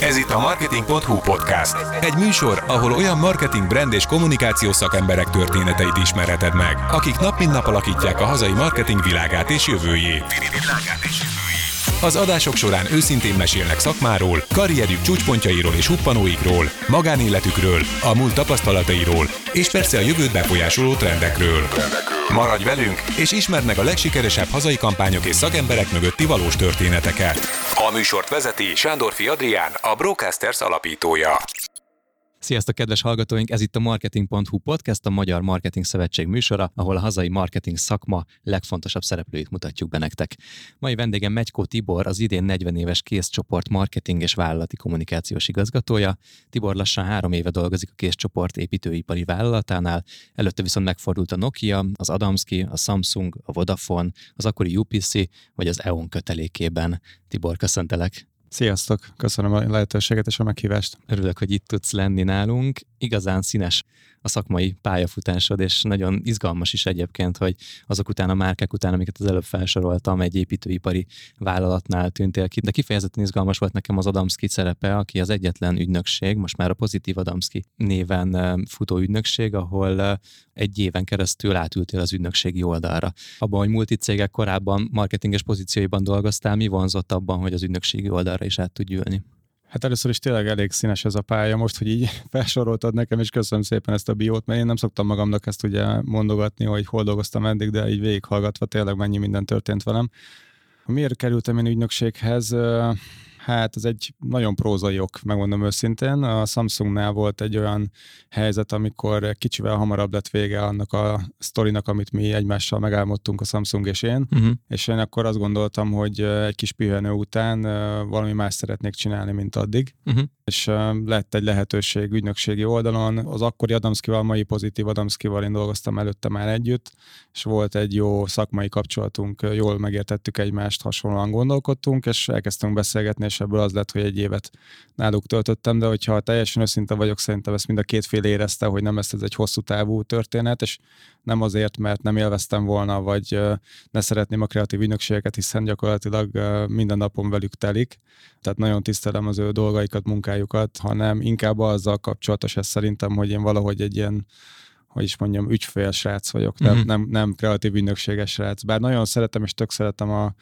Ez itt a Marketing.hu podcast. Egy műsor, ahol olyan marketing, brand és kommunikációs szakemberek történeteit ismerheted meg, akik nap mint nap alakítják a hazai marketing világát és jövőjét. Az adások során őszintén mesélnek szakmáról, karrierjük csúcspontjairól és huppanóikról, magánéletükről, a múlt tapasztalatairól, és persze a jövőt befolyásoló trendekről. Maradj velünk, és ismerd meg a legsikeresebb hazai kampányok és szakemberek mögötti valós történeteket. A műsort vezeti Sándorfi Adrián, a Brocasters alapítója. Sziasztok, kedves hallgatóink! Ez itt a Marketing.hu podcast, a Magyar Marketing Szövetség műsora, ahol a hazai marketing szakma legfontosabb szereplőit mutatjuk be nektek. Mai vendégem Megykó Tibor, az idén 40 éves készcsoport marketing és vállalati kommunikációs igazgatója. Tibor lassan három éve dolgozik a készcsoport építőipari vállalatánál, előtte viszont megfordult a Nokia, az Adamski, a Samsung, a Vodafone, az akkori UPC vagy az EON kötelékében. Tibor, köszöntelek! Sziasztok! Köszönöm a lehetőséget és a meghívást. Örülök, hogy itt tudsz lenni nálunk. Igazán színes a szakmai pályafutásod, és nagyon izgalmas is egyébként, hogy azok után a márkák után, amiket az előbb felsoroltam, egy építőipari vállalatnál tűntél ki, de kifejezetten izgalmas volt nekem az Adamski szerepe, aki az egyetlen ügynökség, most már a Pozitív Adamski néven futó ügynökség, ahol egy éven keresztül átültél az ügynökségi oldalra. Abban, hogy multicégek korábban marketinges pozícióiban dolgoztál, mi vonzott abban, hogy az ügynökségi oldalra is át tudj ülni? Hát először is tényleg elég színes ez a pálya most, hogy így felsoroltad nekem, és köszönöm szépen ezt a biót, mert én nem szoktam magamnak ezt ugye mondogatni, hogy hol dolgoztam eddig, de így végighallgatva tényleg mennyi minden történt velem. Miért kerültem én ügynökséghez? Hát ez egy nagyon prózai ok, megmondom őszintén. A Samsungnál volt egy olyan helyzet, amikor kicsivel hamarabb lett vége annak a sztorinak, amit mi egymással megálmodtunk a Samsung és én, uh-huh. és én akkor azt gondoltam, hogy egy kis pihenő után valami más szeretnék csinálni, mint addig. Uh-huh. És lett egy lehetőség ügynökségi oldalon. Az akkori Adamskival, mai pozitív Adamskival én dolgoztam előtte már együtt, és volt egy jó szakmai kapcsolatunk, jól megértettük egymást, hasonlóan gondolkodtunk, és elkezdtünk beszélgetni, és ebből az lett, hogy egy évet náluk töltöttem, de hogyha teljesen őszinte vagyok, szerintem ezt mind a két fél érezte, hogy nem lesz ez egy hosszú távú történet, és nem azért, mert nem élveztem volna, vagy ne szeretném a kreatív ügynökségeket, hiszen gyakorlatilag minden napon velük telik, tehát nagyon tisztelem az ő dolgaikat, munkájukat, hanem inkább azzal kapcsolatos ez szerintem, hogy én valahogy egy ilyen hogy is mondjam, ügyfél srác vagyok, nem, uh-huh. nem, nem kreatív ügynökséges srác. Bár nagyon szeretem és tök szeretem a,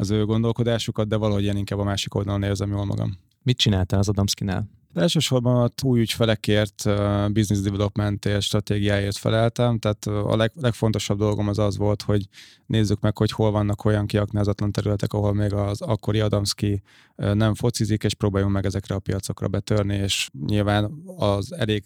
az ő gondolkodásukat, de valahogy én inkább a másik oldalon érzem jól magam. Mit csináltál az Adamskinál? Elsősorban a új ügyfelekért, business development és stratégiáért feleltem, tehát a leg, legfontosabb dolgom az az volt, hogy nézzük meg, hogy hol vannak olyan kiaknázatlan területek, ahol még az akkori Adamski nem focizik, és próbáljunk meg ezekre a piacokra betörni, és nyilván az elég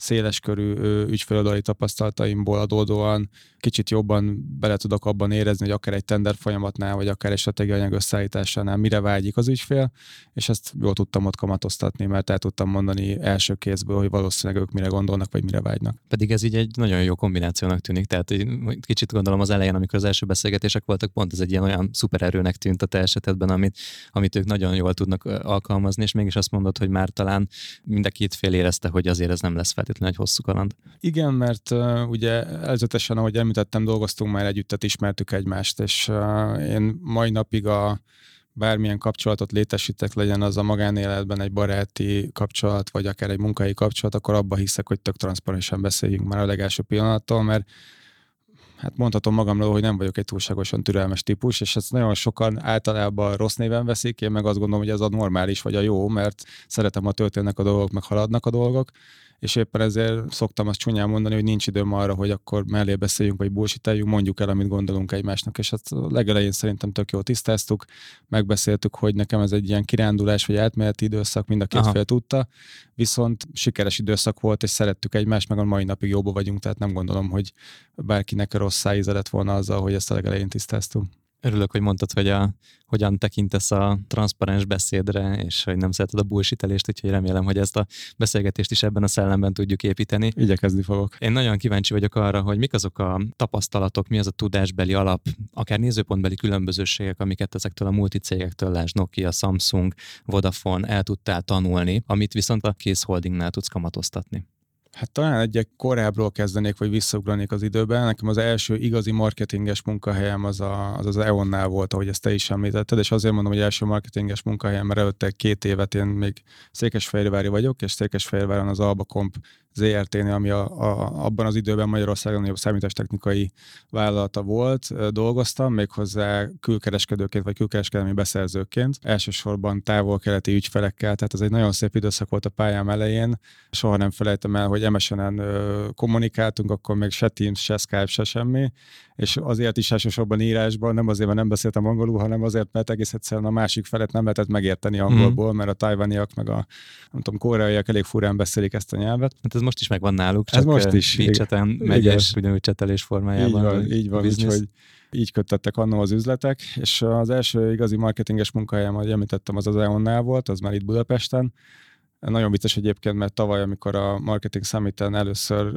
széleskörű ügyfeloldali tapasztalataimból adódóan kicsit jobban bele tudok abban érezni, hogy akár egy tender folyamatnál, vagy akár egy stratégiai anyag összeállításánál mire vágyik az ügyfél, és ezt jól tudtam ott kamatoztatni, mert el tudtam mondani első kézből, hogy valószínűleg ők mire gondolnak, vagy mire vágynak. Pedig ez így egy nagyon jó kombinációnak tűnik, tehát kicsit gondolom az elején, amikor az első beszélgetések voltak, pont ez egy ilyen olyan szupererőnek tűnt a te esetedben, amit, amit ők nagyon jól tudnak alkalmazni, és mégis azt mondod, hogy már talán mind a két fél érezte, hogy azért ez nem lesz feltétlenül egy hosszú kaland. Igen, mert uh, ugye előzetesen, ahogy említettem, dolgoztunk már együtt, tehát ismertük egymást, és uh, én mai napig a bármilyen kapcsolatot létesítek, legyen az a magánéletben egy baráti kapcsolat, vagy akár egy munkai kapcsolat, akkor abba hiszek, hogy tök transzparensen beszéljünk már a legelső pillanattól, mert hát mondhatom magamról, hogy nem vagyok egy túlságosan türelmes típus, és ezt nagyon sokan általában rossz néven veszik, én meg azt gondolom, hogy ez a normális vagy a jó, mert szeretem, ha történnek a dolgok, meg haladnak a dolgok, és éppen ezért szoktam azt csúnyán mondani, hogy nincs időm arra, hogy akkor mellé beszéljünk, vagy bullshiteljünk, mondjuk el, amit gondolunk egymásnak, és ezt legelején szerintem tök jól tisztáztuk, megbeszéltük, hogy nekem ez egy ilyen kirándulás, vagy átmeneti időszak, mind a két Aha. fél tudta, viszont sikeres időszak volt, és szerettük egymást, meg a mai napig jobban vagyunk, tehát nem gondolom, hogy bárkinek rossz szájíze lett volna azzal, hogy ezt a legelején tisztáztuk. Örülök, hogy mondtad, hogy a, hogyan tekintesz a transzparens beszédre, és hogy nem szereted a bullshitelést, úgyhogy remélem, hogy ezt a beszélgetést is ebben a szellemben tudjuk építeni. Igyekezni fogok. Én nagyon kíváncsi vagyok arra, hogy mik azok a tapasztalatok, mi az a tudásbeli alap, akár nézőpontbeli különbözőségek, amiket ezektől a multicégektől, lásd Nokia, Samsung, Vodafone el tudtál tanulni, amit viszont a Case Holdingnál tudsz kamatoztatni. Hát talán egyek korábbról kezdenék, vagy visszaugranék az időben. Nekem az első igazi marketinges munkahelyem az a, az, az EON-nál volt, ahogy ezt te is említetted, és azért mondom, hogy első marketinges munkahelyem, mert előtte két évet én még Székesfehérvári vagyok, és Székesfehérváron az Alba Comp ZRT-nél, ami a, a, abban az időben Magyarországon nagyobb számítástechnikai vállalata volt, dolgoztam, méghozzá külkereskedőként vagy külkereskedelmi beszerzőként, elsősorban távol-keleti ügyfelekkel, tehát ez egy nagyon szép időszak volt a pályám elején. Soha nem felejtem el, hogy MSN-en kommunikáltunk, akkor még se Teams, se Skype, se semmi, és azért is elsősorban írásban, nem azért, mert nem beszéltem angolul, hanem azért, mert egész egyszerűen a másik felet nem lehetett megérteni angolból, mm. mert a tajvaniak meg a nem tudom, koreaiak elég furán beszélik ezt a nyelvet. Hát ez most is megvan náluk, csak ez most is. Megy, és ugyanúgy csetelés formájában. Így van, így van úgyhogy így kötöttek annó az üzletek, és az első igazi marketinges munkahelyem, ahogy említettem, az az EON-nál volt, az már itt Budapesten, nagyon vicces egyébként, mert tavaly, amikor a Marketing summit először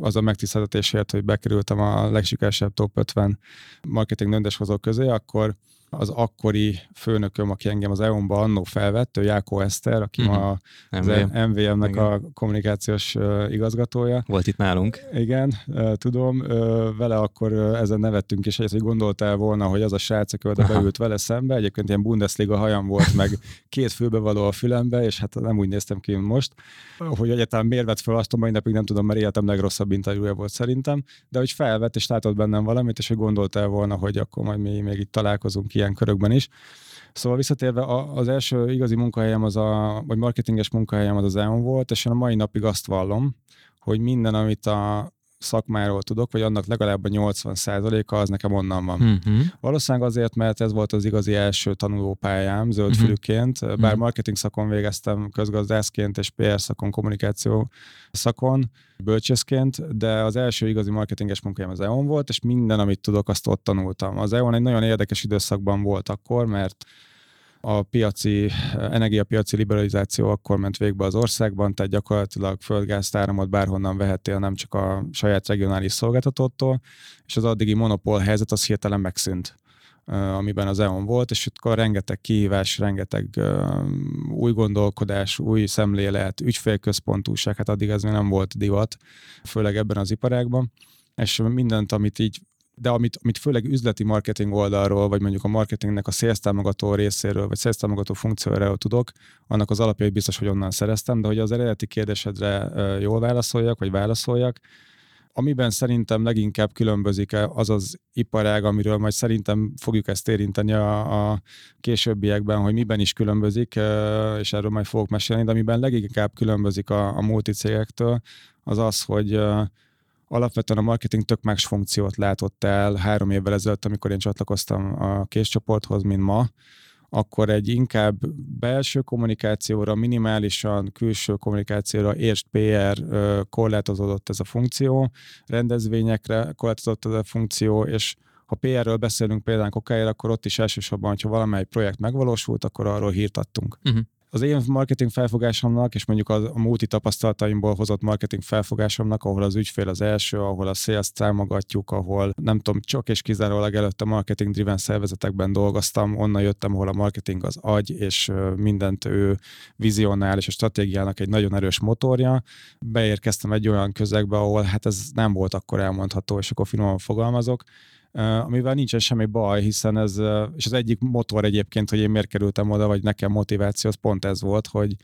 az a megtiszteltetésért, hogy bekerültem a legsikeresebb top 50 marketing döntéshozók közé, akkor az akkori főnököm, aki engem az EON-ba annó felvett, ő Jákó Eszter, aki uh-huh. ma az MVM-nek Igen. a kommunikációs igazgatója. Volt itt nálunk. Igen, tudom. Vele akkor ezen nevettünk is, hogy gondoltál volna, hogy az a srác, aki oda beült vele szembe, egyébként ilyen Bundesliga hajam volt, meg két főbevaló a fülembe, és hát nem úgy néztem ki most, hogy egyáltalán miért vett fel azt, mai napig nem tudom, mert életem legrosszabb interjúja volt szerintem, de hogy felvett, és látott bennem valamit, és hogy gondoltál volna, hogy akkor majd mi még itt találkozunk ilyen körökben is. Szóval visszatérve, az első igazi munkahelyem, az a, vagy marketinges munkahelyem az az EON volt, és én a mai napig azt vallom, hogy minden, amit a szakmáról tudok, vagy annak legalább a 80%-a az nekem onnan van. Uh-huh. Valószínűleg azért, mert ez volt az igazi első tanulópályám zöldfülüként, uh-huh. bár uh-huh. marketing szakon végeztem közgazdászként és PR szakon, kommunikáció szakon, bölcsészként, de az első igazi marketinges munkájám az EON volt, és minden, amit tudok, azt ott tanultam. Az EON egy nagyon érdekes időszakban volt akkor, mert a piaci, energiapiaci liberalizáció akkor ment végbe az országban, tehát gyakorlatilag földgázt, áramot bárhonnan vehettél, nem csak a saját regionális szolgáltatótól, és az addigi monopól helyzet az hirtelen megszűnt amiben az EON volt, és akkor rengeteg kihívás, rengeteg új gondolkodás, új szemlélet, ügyfélközpontúság, hát addig ez még nem volt divat, főleg ebben az iparágban, és mindent, amit így de amit, amit főleg üzleti marketing oldalról, vagy mondjuk a marketingnek a sales támogató részéről, vagy sales támogató funkciójáról tudok, annak az alapjait biztos, hogy onnan szereztem, de hogy az eredeti kérdésedre jól válaszoljak, vagy válaszoljak, amiben szerintem leginkább különbözik az az iparág, amiről majd szerintem fogjuk ezt érinteni a, a későbbiekben, hogy miben is különbözik, és erről majd fogok mesélni, de amiben leginkább különbözik a, a multicégektől, az az, hogy alapvetően a marketing tök más funkciót látott el három évvel ezelőtt, amikor én csatlakoztam a késcsoporthoz, mint ma, akkor egy inkább belső kommunikációra, minimálisan külső kommunikációra, és PR korlátozódott ez a funkció, rendezvényekre korlátozódott ez a funkció, és ha PR-ről beszélünk például kokáért, akkor ott is elsősorban, hogyha valamely projekt megvalósult, akkor arról hírt adtunk. Uh-huh az én marketing felfogásomnak, és mondjuk a, a multi tapasztalataimból hozott marketing felfogásomnak, ahol az ügyfél az első, ahol a sales támogatjuk, ahol nem tudom, csak és kizárólag előtt a marketing driven szervezetekben dolgoztam, onnan jöttem, ahol a marketing az agy, és mindent ő vizionál, és a stratégiának egy nagyon erős motorja. Beérkeztem egy olyan közegbe, ahol hát ez nem volt akkor elmondható, és akkor finoman fogalmazok, amivel nincsen semmi baj, hiszen ez, és az egyik motor egyébként, hogy én miért kerültem oda, vagy nekem motiváció, az pont ez volt, hogy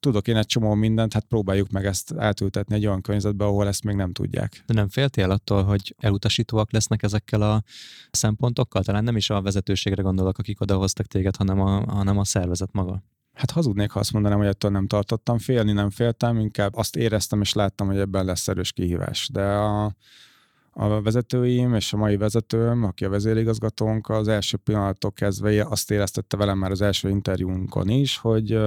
tudok én egy csomó mindent, hát próbáljuk meg ezt átültetni egy olyan környezetbe, ahol ezt még nem tudják. De nem féltél attól, hogy elutasítóak lesznek ezekkel a szempontokkal? Talán nem is a vezetőségre gondolok, akik odahoztak téged, hanem a, hanem a szervezet maga. Hát hazudnék, ha azt mondanám, hogy ettől nem tartottam. Félni nem féltem, inkább azt éreztem és láttam, hogy ebben lesz erős kihívás. De a, a vezetőim és a mai vezetőm, aki a vezérigazgatónk, az első pillanattól kezdve azt éreztette velem már az első interjúnkon is, hogy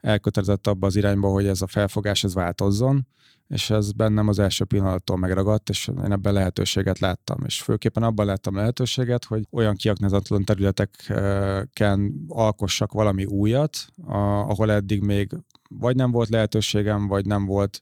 elkötelezett abba az irányba, hogy ez a felfogás ez változzon, és ez bennem az első pillanattól megragadt, és én ebben lehetőséget láttam. És főképpen abban láttam lehetőséget, hogy olyan kiaknázatlan területeken alkossak valami újat, ahol eddig még vagy nem volt lehetőségem, vagy nem volt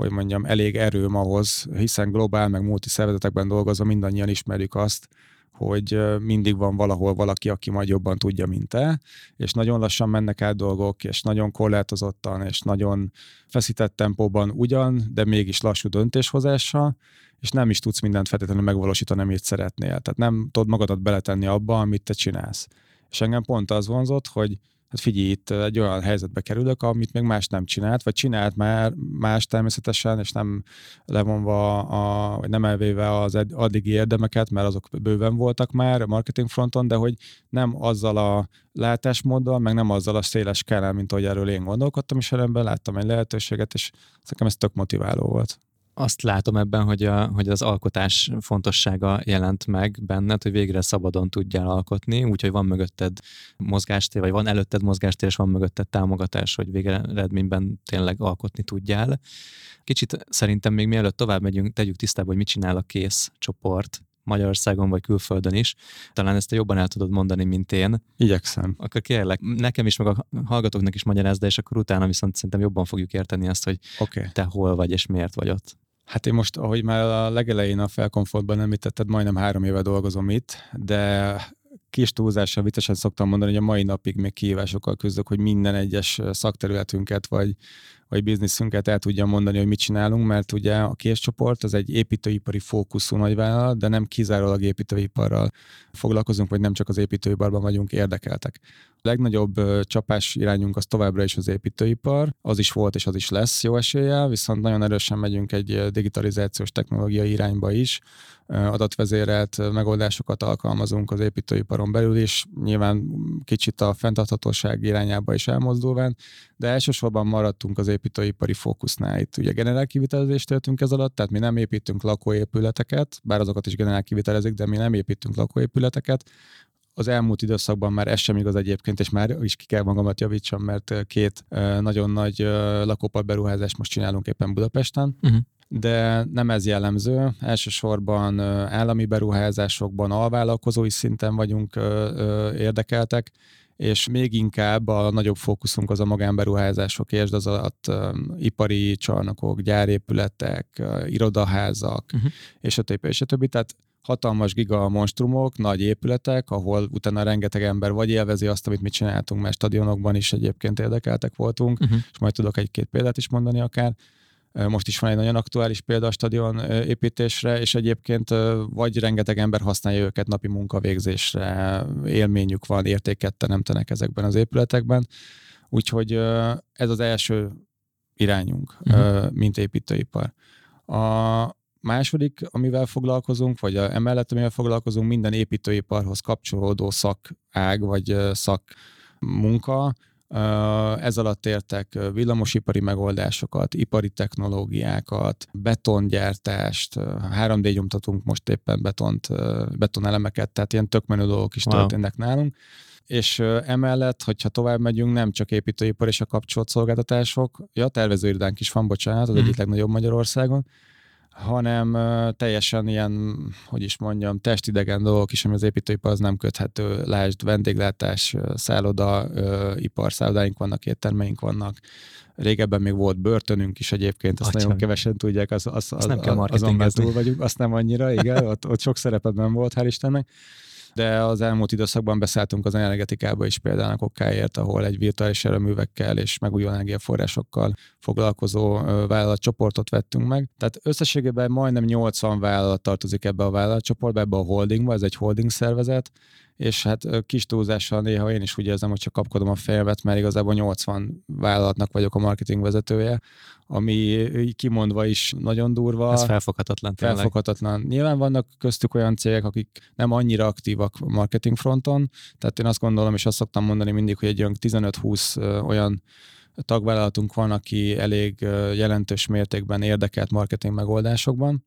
hogy mondjam, elég erőm ahhoz, hiszen globál, meg multi szervezetekben dolgozva mindannyian ismerjük azt, hogy mindig van valahol valaki, aki majd jobban tudja, mint te, és nagyon lassan mennek át dolgok, és nagyon korlátozottan, és nagyon feszített tempóban ugyan, de mégis lassú döntéshozással, és nem is tudsz mindent feltétlenül megvalósítani, amit szeretnél. Tehát nem tudod magadat beletenni abba, amit te csinálsz. És engem pont az vonzott, hogy hát figyelj, itt egy olyan helyzetbe kerülök, amit még más nem csinált, vagy csinált már más természetesen, és nem levonva, a, vagy nem elvéve az addigi érdemeket, mert azok bőven voltak már a marketing fronton, de hogy nem azzal a látásmóddal, meg nem azzal a széles kellel, mint ahogy erről én gondolkodtam, és előbb láttam egy lehetőséget, és nekem ez tök motiváló volt azt látom ebben, hogy, a, hogy az alkotás fontossága jelent meg benned, hogy végre szabadon tudjál alkotni, úgyhogy van mögötted mozgástér, vagy van előtted mozgástér, és van mögötted támogatás, hogy végeredményben tényleg alkotni tudjál. Kicsit szerintem még mielőtt tovább megyünk, tegyük tisztába, hogy mit csinál a kész csoport, Magyarországon vagy külföldön is. Talán ezt jobban el tudod mondani, mint én. Igyekszem. Akkor kérlek, nekem is, meg a hallgatóknak is magyarázd, és akkor utána viszont szerintem jobban fogjuk érteni azt, hogy okay. te hol vagy és miért vagy ott. Hát én most, ahogy már a legelején a felkomfortban említetted, majdnem három éve dolgozom itt, de kis túlzással viccesen szoktam mondani, hogy a mai napig még kihívásokkal küzdök, hogy minden egyes szakterületünket vagy vagy bizniszünket el tudja mondani, hogy mit csinálunk, mert ugye a késcsoport az egy építőipari fókuszú nagyvállalat, de nem kizárólag építőiparral foglalkozunk, vagy nem csak az építőiparban vagyunk érdekeltek. Legnagyobb csapás irányunk az továbbra is az építőipar, az is volt és az is lesz jó eséllyel, viszont nagyon erősen megyünk egy digitalizációs technológiai irányba is, adatvezérelt megoldásokat alkalmazunk az építőiparon belül is, nyilván kicsit a fenntarthatóság irányába is elmozdulván, de elsősorban maradtunk az építőipari fókusznál. Itt ugye generál kivitelezést töltünk ez alatt, tehát mi nem építünk lakóépületeket, bár azokat is generál kivitelezik, de mi nem építünk lakóépületeket, az elmúlt időszakban már ez sem igaz egyébként, és már is ki kell magamat javítsam, mert két nagyon nagy lakópart beruházást most csinálunk éppen Budapesten. Uh-huh de nem ez jellemző. Elsősorban állami beruházásokban, alvállalkozói szinten vagyunk érdekeltek, és még inkább a nagyobb fókuszunk az a magánberuházások, és az alatt ipari csarnokok, gyárépületek, irodaházak, uh-huh. és a többi, és a többi. Tehát hatalmas giga monstrumok, nagy épületek, ahol utána rengeteg ember vagy élvezi azt, amit mi csináltunk, mert stadionokban is egyébként érdekeltek voltunk, uh-huh. és majd tudok egy-két példát is mondani akár, most is van egy nagyon aktuális példa a stadion építésre, és egyébként vagy rengeteg ember használja őket napi munkavégzésre, élményük van, értéket teremtenek ezekben az épületekben. Úgyhogy ez az első irányunk, uh-huh. mint építőipar. A második, amivel foglalkozunk, vagy a, emellett, amivel foglalkozunk, minden építőiparhoz kapcsolódó szakág, vagy szak munka, ez alatt értek villamosipari megoldásokat, ipari technológiákat, betongyártást, 3D nyomtatunk most éppen betont, betonelemeket, tehát ilyen tök menő dolgok is wow. történnek nálunk. És emellett, hogyha tovább megyünk, nem csak építőipar és a kapcsolt szolgáltatások, ja, tervezőirodánk is van, bocsánat, az mm. egyik legnagyobb Magyarországon, hanem teljesen ilyen, hogy is mondjam, testidegen dolgok is, ami az építőipar az nem köthető. Lásd, vendéglátás, szálloda, ipar, szállodáink vannak, éttermeink vannak. Régebben még volt börtönünk is egyébként, azt Atya. nagyon kevesen tudják, az, az, az, az, azon már túl vagyunk, azt nem annyira, igen, ott, ott sok szerepet volt, hál' Istennek de az elmúlt időszakban beszálltunk az energetikába is például a kokkáért, ahol egy virtuális erőművekkel és megújuló energiaforrásokkal foglalkozó vállalatcsoportot vettünk meg. Tehát összességében majdnem 80 vállalat tartozik ebbe a vállalatcsoportba, ebbe a holdingba, ez egy holding szervezet, és hát kis túlzással néha én is úgy érzem, hogy csak kapkodom a fejemet, mert igazából 80 vállalatnak vagyok a marketing vezetője, ami kimondva is nagyon durva. Ez felfoghatatlan tényleg. Felfoghatatlan. Nyilván vannak köztük olyan cégek, akik nem annyira aktívak marketing fronton, tehát én azt gondolom, és azt szoktam mondani mindig, hogy egy olyan 15-20 olyan tagvállalatunk van, aki elég jelentős mértékben érdekelt marketing megoldásokban,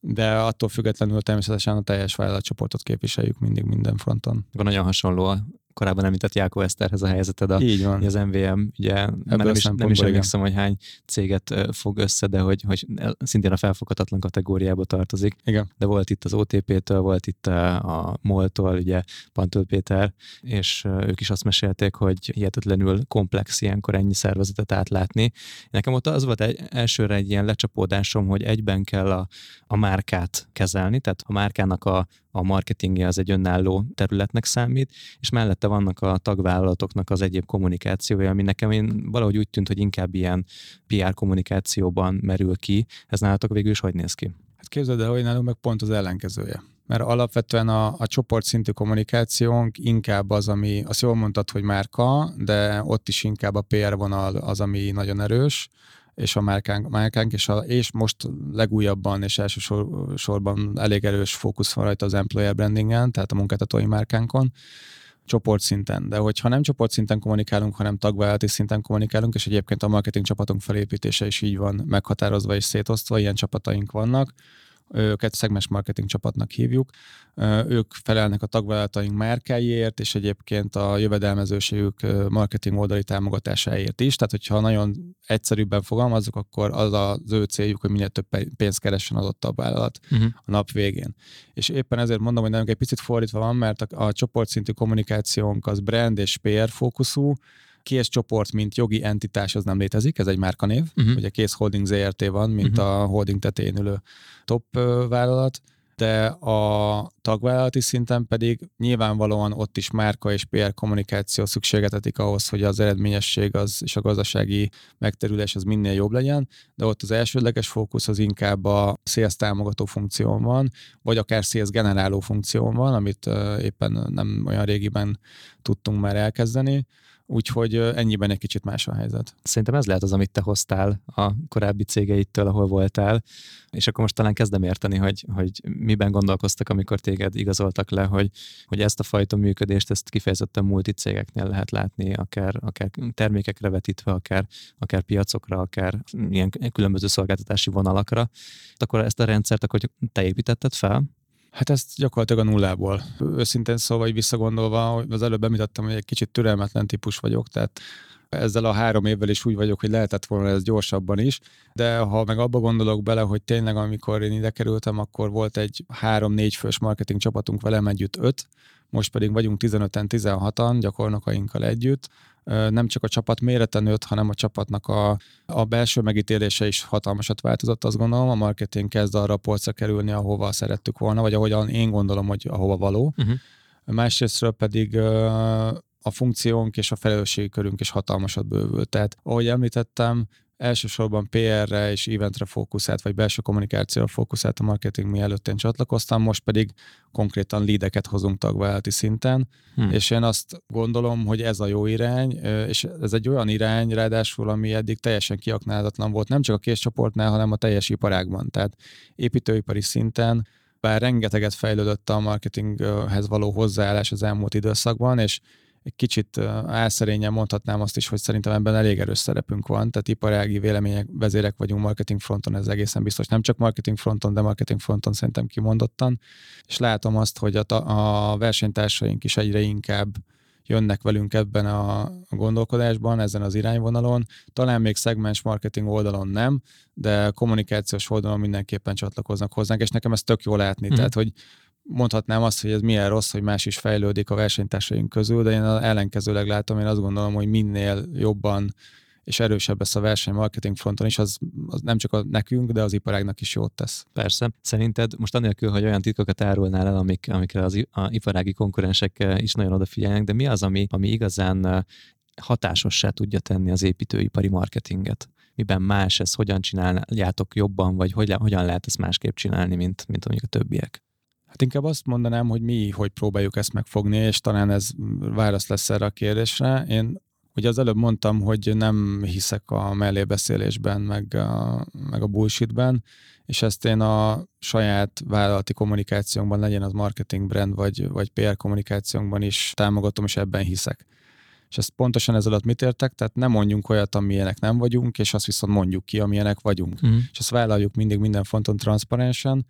de attól függetlenül természetesen a teljes vállalatcsoportot képviseljük mindig minden fronton. Nagyon hasonló korábban említett Jákó Eszterhez a helyzeted, a, Így van. az MVM, ugye nem is, nem is emlékszem, hogy hány céget fog össze, de hogy, hogy szintén a felfoghatatlan kategóriába tartozik. Igen. De volt itt az OTP-től, volt itt a MOL-tól, ugye Pantől Péter, és ők is azt mesélték, hogy hihetetlenül komplex ilyenkor ennyi szervezetet átlátni. Nekem ott az volt egy, elsőre egy ilyen lecsapódásom, hogy egyben kell a, a márkát kezelni, tehát a márkának a, a marketingje az egy önálló területnek számít, és mellette vannak a tagvállalatoknak az egyéb kommunikációja, ami nekem én valahogy úgy tűnt, hogy inkább ilyen PR kommunikációban merül ki. Ez nálatok végül is hogy néz ki? Hát képzeld el, hogy nálunk meg pont az ellenkezője. Mert alapvetően a, a csoportszintű kommunikációnk inkább az, ami, azt jól mondtad, hogy márka, de ott is inkább a PR vonal az, ami nagyon erős és a márkánk, márkánk és, a, és most legújabban és elsősorban elég erős fókusz van rajta az employer brandingen, tehát a munkáltatói márkánkon, csoportszinten. De hogyha nem csoportszinten kommunikálunk, hanem tagvállalati szinten kommunikálunk, és egyébként a marketing csapatunk felépítése is így van meghatározva és szétosztva, ilyen csapataink vannak, őket szegmes marketing csapatnak hívjuk. Ők felelnek a tagvállalataink márkáiért, és egyébként a jövedelmezőségük marketing oldali támogatásáért is. Tehát, hogyha nagyon egyszerűbben fogalmazzuk, akkor az az ő céljuk, hogy minél több pénzt keressen adott a vállalat uh-huh. a nap végén. És éppen ezért mondom, hogy nálunk egy picit fordítva van, mert a, a csoportszintű kommunikációnk az brand és PR fókuszú, Kész csoport, mint jogi entitás, az nem létezik, ez egy márkanév. Uh-huh. Ugye Kész Holding ZRT van, mint uh-huh. a holding tetején ülő top vállalat, de a tagvállalati szinten pedig nyilvánvalóan ott is márka és PR kommunikáció szükségetetik ahhoz, hogy az eredményesség az, és a gazdasági megterülés az minél jobb legyen, de ott az elsődleges fókusz az inkább a sales támogató funkción van, vagy akár sales generáló funkción van, amit éppen nem olyan régiben tudtunk már elkezdeni úgyhogy ennyiben egy kicsit más a helyzet. Szerintem ez lehet az, amit te hoztál a korábbi cégeitől, ahol voltál, és akkor most talán kezdem érteni, hogy, hogy miben gondolkoztak, amikor téged igazoltak le, hogy, hogy ezt a fajta működést, ezt kifejezetten multicégeknél lehet látni, akár, akár termékekre vetítve, akár, akár piacokra, akár ilyen különböző szolgáltatási vonalakra. Akkor ezt a rendszert akkor te építetted fel? Hát ezt gyakorlatilag a nullából. Őszintén szóval, hogy visszagondolva, az előbb említettem, hogy egy kicsit türelmetlen típus vagyok, tehát ezzel a három évvel is úgy vagyok, hogy lehetett volna ez gyorsabban is, de ha meg abba gondolok bele, hogy tényleg amikor én ide kerültem, akkor volt egy három-négy fős marketing csapatunk velem együtt öt, most pedig vagyunk 15-en, 16-an gyakornokainkkal együtt, nem csak a csapat mérete nőtt, hanem a csapatnak a, a belső megítélése is hatalmasat változott, azt gondolom. A marketing kezd arra a polcra kerülni, ahova szerettük volna, vagy ahogyan én gondolom, hogy ahova való. Uh-huh. Másrésztről pedig a funkciónk és a felelősségi körünk is hatalmasat bővült. Tehát, ahogy említettem, elsősorban PR-re és eventre fókuszált, vagy belső kommunikációra fókuszált a marketing mielőtt én csatlakoztam, most pedig konkrétan lídeket hozunk tagvállalati szinten, hmm. és én azt gondolom, hogy ez a jó irány, és ez egy olyan irány, ráadásul, ami eddig teljesen kiaknázatlan volt, nem csak a késcsoportnál, hanem a teljes iparágban. Tehát építőipari szinten bár rengeteget fejlődött a marketinghez való hozzáállás az elmúlt időszakban, és egy kicsit álszerényen mondhatnám azt is, hogy szerintem ebben elég erős szerepünk van, tehát iparági vélemények, vezérek vagyunk marketing fronton, ez egészen biztos. Nem csak marketing fronton, de marketing fronton szerintem kimondottan. És látom azt, hogy a, a versenytársaink is egyre inkább jönnek velünk ebben a gondolkodásban, ezen az irányvonalon. Talán még szegmens marketing oldalon nem, de kommunikációs oldalon mindenképpen csatlakoznak hozzánk, és nekem ez tök jó látni. Mm. Tehát, hogy mondhatnám azt, hogy ez milyen rossz, hogy más is fejlődik a versenytársaink közül, de én ellenkezőleg látom, én azt gondolom, hogy minél jobban és erősebb lesz a verseny marketing fronton is, az, az nem csak a nekünk, de az iparágnak is jót tesz. Persze. Szerinted most anélkül, hogy olyan titkokat árulnál el, amik, amikre az a iparági konkurensek is nagyon odafigyelnek, de mi az, ami, ami igazán hatásossá tudja tenni az építőipari marketinget? Miben más ez, hogyan csináljátok jobban, vagy hogy, hogyan lehet ezt másképp csinálni, mint, mint amik a többiek? Hát inkább azt mondanám, hogy mi hogy próbáljuk ezt megfogni, és talán ez válasz lesz erre a kérdésre. Én ugye az előbb mondtam, hogy nem hiszek a mellébeszélésben, meg a, meg a bullshitben, és ezt én a saját vállalati kommunikációnkban, legyen az marketing brand, vagy, vagy PR kommunikációnkban is támogatom, és ebben hiszek. És ezt pontosan ez alatt mit értek? Tehát nem mondjunk olyat, amilyenek nem vagyunk, és azt viszont mondjuk ki, amilyenek vagyunk. Mm. És ezt vállaljuk mindig minden fonton transzparensen,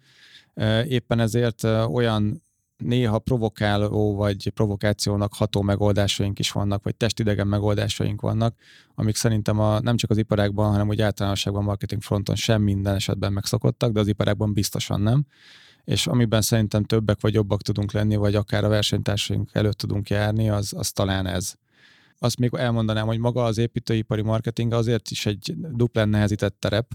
Éppen ezért olyan néha provokáló vagy provokációnak ható megoldásaink is vannak, vagy testidegen megoldásaink vannak, amik szerintem a, nem csak az iparágban, hanem úgy általánosságban marketing fronton sem minden esetben megszokottak, de az iparágban biztosan nem. És amiben szerintem többek vagy jobbak tudunk lenni, vagy akár a versenytársaink előtt tudunk járni, az, az talán ez. Azt még elmondanám, hogy maga az építőipari marketing azért is egy duplán nehezített terep,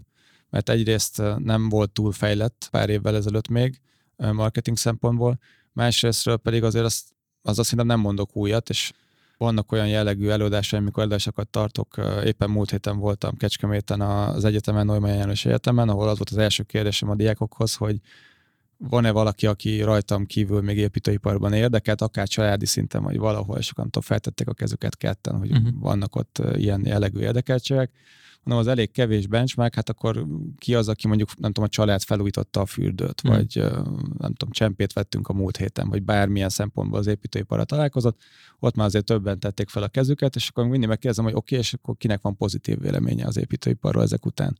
mert egyrészt nem volt túl fejlett pár évvel ezelőtt még marketing szempontból, Másrésztről pedig azért azt, az azt szerintem nem mondok újat, és vannak olyan jellegű előadásaim, amikor előadásokat tartok. Éppen múlt héten voltam Kecskeméten az egyetemen, Neumann János Egyetemen, ahol az volt az első kérdésem a diákokhoz, hogy van-e valaki, aki rajtam kívül még építőiparban érdekelt, akár családi szinten, vagy valahol, és akkor feltették a kezüket ketten, hogy uh-huh. vannak ott ilyen jellegű érdekeltségek. Mondom, az elég kevés benchmark, hát akkor ki az, aki mondjuk, nem tudom, a család felújította a fürdőt, uh-huh. vagy nem tudom, csempét vettünk a múlt héten, vagy bármilyen szempontból az építőiparra találkozott, ott már azért többen tették fel a kezüket, és akkor mindig megkérdezem, hogy oké, okay, és akkor kinek van pozitív véleménye az építőiparról ezek után.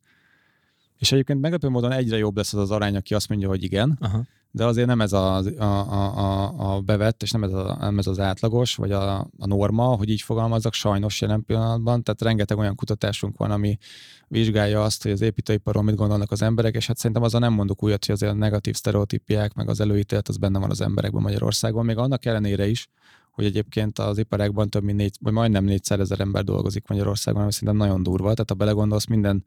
És egyébként meglepő módon egyre jobb lesz az az arány, aki azt mondja, hogy igen, Aha. de azért nem ez a, a, a, a bevett, és nem ez, a, nem ez az átlagos, vagy a, a norma, hogy így fogalmazok, sajnos jelen pillanatban. Tehát rengeteg olyan kutatásunk van, ami vizsgálja azt, hogy az építőiparról mit gondolnak az emberek, és hát szerintem azzal nem mondok újat, hogy azért a negatív sztereotípiák, meg az előítélet, az benne van az emberekben Magyarországon, még annak ellenére is, hogy egyébként az iparákban több mint négy, vagy majdnem 400 ezer ember dolgozik Magyarországon, ami szerintem nagyon durva. Tehát ha belegondolsz, minden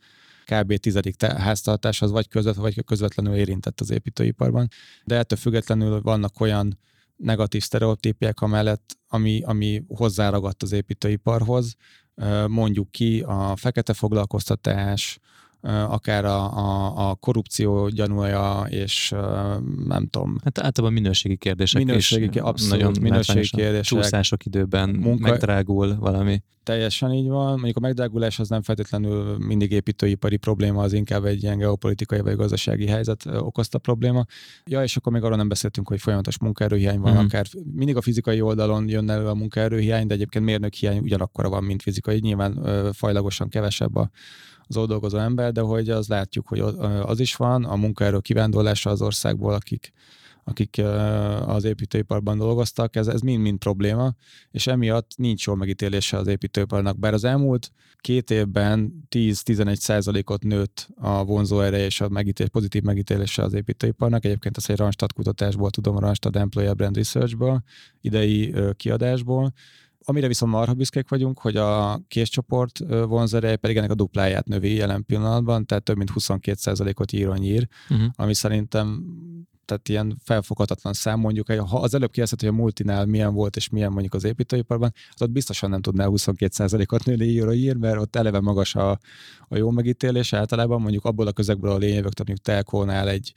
kb. tizedik háztartás az vagy közvetlenül, vagy közvetlenül érintett az építőiparban. De ettől függetlenül vannak olyan negatív sztereotípiák amellett, ami, ami hozzáragadt az építőiparhoz. Mondjuk ki a fekete foglalkoztatás, akár a, a, a korrupció gyanúja, és nem tudom. Hát általában minőségi kérdések minőségi, is. Abszolút, nagyon minőségi kérdések. Csúszások időben munka, megdrágul valami. Teljesen így van. Mondjuk a megdrágulás az nem feltétlenül mindig építőipari probléma, az inkább egy ilyen geopolitikai vagy gazdasági helyzet okozta probléma. Ja, és akkor még arról nem beszéltünk, hogy folyamatos munkaerőhiány van, mm. akár mindig a fizikai oldalon jön elő a munkaerőhiány, de egyébként mérnök hiány ugyanakkora van, mint fizikai. Nyilván fajlagosan kevesebb a, az ott dolgozó ember, de hogy az látjuk, hogy az is van, a munkaerő kivándorlása az országból, akik, akik az építőiparban dolgoztak, ez, ez mind-mind probléma, és emiatt nincs jó megítélése az építőiparnak. Bár az elmúlt két évben 10-11 százalékot nőtt a vonzó ereje és a megítélés, pozitív megítélése az építőiparnak. Egyébként ezt egy Randstad kutatásból tudom, a Randstad Employer Brand Researchből, idei kiadásból, Amire viszont marha büszkék vagyunk, hogy a késcsoport vonzereje pedig ennek a dupláját növi jelen pillanatban, tehát több mint 22%-ot ír a nyír, uh-huh. ami szerintem tehát ilyen felfoghatatlan szám mondjuk, ha az előbb kérdezted, hogy a multinál milyen volt és milyen mondjuk az építőiparban, az ott biztosan nem tudná 22%-ot nőni ír, mert ott eleve magas a, a jó megítélés általában, mondjuk abból a közegből a lényegök, tehát mondjuk telkónál egy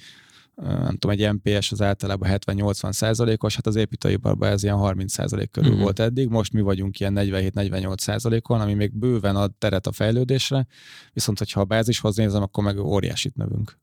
nem tudom, egy MPS az általában 70-80 százalékos, hát az építőiparban ez ilyen 30 százalék körül uh-huh. volt eddig, most mi vagyunk ilyen 47-48 százalékon, ami még bőven ad teret a fejlődésre, viszont hogyha a bázishoz nézem, akkor meg óriásit növünk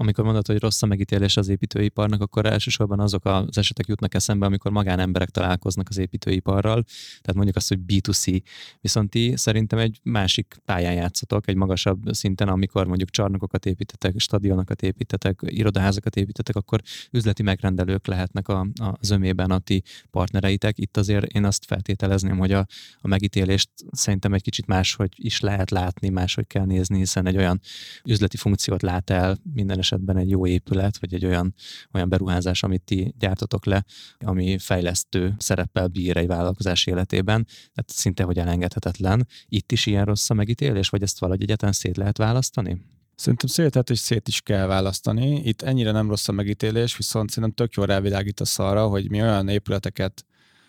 amikor mondod, hogy rossz a megítélés az építőiparnak, akkor elsősorban azok az esetek jutnak eszembe, amikor magánemberek találkoznak az építőiparral, tehát mondjuk azt, hogy B2C. Viszont ti szerintem egy másik pályán játszatok, egy magasabb szinten, amikor mondjuk csarnokokat építetek, stadionokat építetek, irodaházakat építetek, akkor üzleti megrendelők lehetnek a, a zömében a ti partnereitek. Itt azért én azt feltételezném, hogy a, a megítélést szerintem egy kicsit máshogy is lehet látni, máshogy kell nézni, hiszen egy olyan üzleti funkciót lát el minden esetben egy jó épület, vagy egy olyan, olyan beruházás, amit ti gyártotok le, ami fejlesztő szereppel bír egy vállalkozás életében, tehát szinte, hogy elengedhetetlen. Itt is ilyen rossz a megítélés, vagy ezt valahogy egyetlen szét lehet választani? Szerintem szét és szét is kell választani. Itt ennyire nem rossz a megítélés, viszont szerintem tök jól rávilágítasz arra, hogy mi olyan épületeket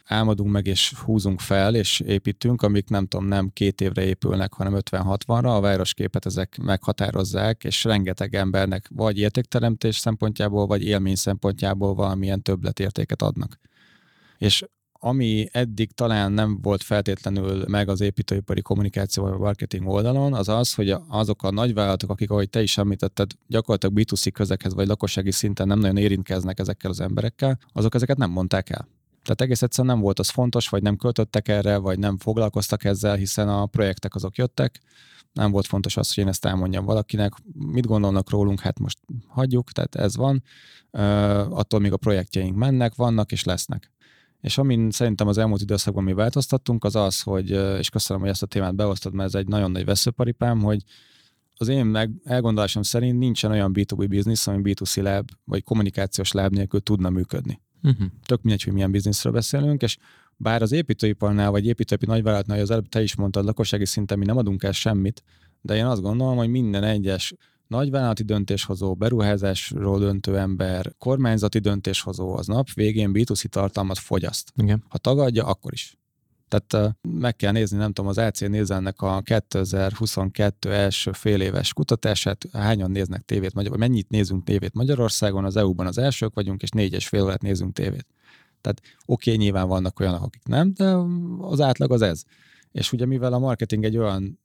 álmodunk meg, és húzunk fel, és építünk, amik nem tudom, nem két évre épülnek, hanem 50-60-ra, a városképet ezek meghatározzák, és rengeteg embernek vagy értékteremtés szempontjából, vagy élmény szempontjából valamilyen többletértéket adnak. És ami eddig talán nem volt feltétlenül meg az építőipari kommunikáció vagy marketing oldalon, az az, hogy azok a nagyvállalatok, akik, ahogy te is említetted, gyakorlatilag B2C közekhez vagy lakossági szinten nem nagyon érintkeznek ezekkel az emberekkel, azok ezeket nem mondták el. Tehát egész egyszerűen nem volt az fontos, vagy nem költöttek erre, vagy nem foglalkoztak ezzel, hiszen a projektek azok jöttek, nem volt fontos az, hogy én ezt elmondjam valakinek. Mit gondolnak rólunk, hát most hagyjuk, tehát ez van. Uh, attól még a projektjeink mennek, vannak és lesznek. És amin szerintem az elmúlt időszakban mi változtattunk, az az, hogy, és köszönöm, hogy ezt a témát behoztad, mert ez egy nagyon nagy veszőparipám, hogy az én meg elgondolásom szerint nincsen olyan B2B biznisz, ami B2C láb, vagy kommunikációs láb nélkül tudna működni. Uh-huh. Tök mindegy, hogy milyen bizniszről beszélünk, és bár az építőiparnál, vagy építőipari nagyvállalatnál, az előbb te is mondtad, lakossági szinten mi nem adunk el semmit, de én azt gondolom, hogy minden egyes nagyvállalati döntéshozó, beruházásról döntő ember, kormányzati döntéshozó az nap végén B2C tartalmat fogyaszt. Igen. Ha tagadja, akkor is. Tehát meg kell nézni, nem tudom, az AC nézelnek a 2022 első fél éves kutatását, hányan néznek tévét, vagy mennyit nézünk tévét Magyarországon, az EU-ban az elsők vagyunk, és négy és fél órát nézünk tévét. Tehát oké, okay, nyilván vannak olyanok, akik nem, de az átlag az ez. És ugye mivel a marketing egy olyan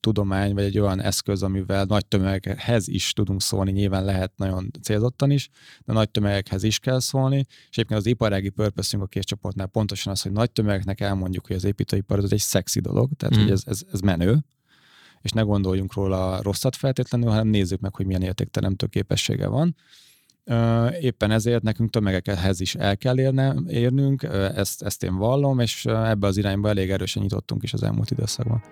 tudomány, vagy egy olyan eszköz, amivel nagy tömegekhez is tudunk szólni, nyilván lehet nagyon célzottan is, de nagy tömegekhez is kell szólni, és egyébként az iparági purpose a csoportnál pontosan az, hogy nagy tömegeknek elmondjuk, hogy az építőipar az egy szexi dolog, tehát mm. hogy ez, ez, ez menő, és ne gondoljunk róla rosszat feltétlenül, hanem nézzük meg, hogy milyen értékteremtő képessége van. Éppen ezért nekünk tömegekhez is el kell érne, érnünk, ezt, ezt én vallom, és ebbe az irányba elég erősen nyitottunk is az elmúlt időszakban.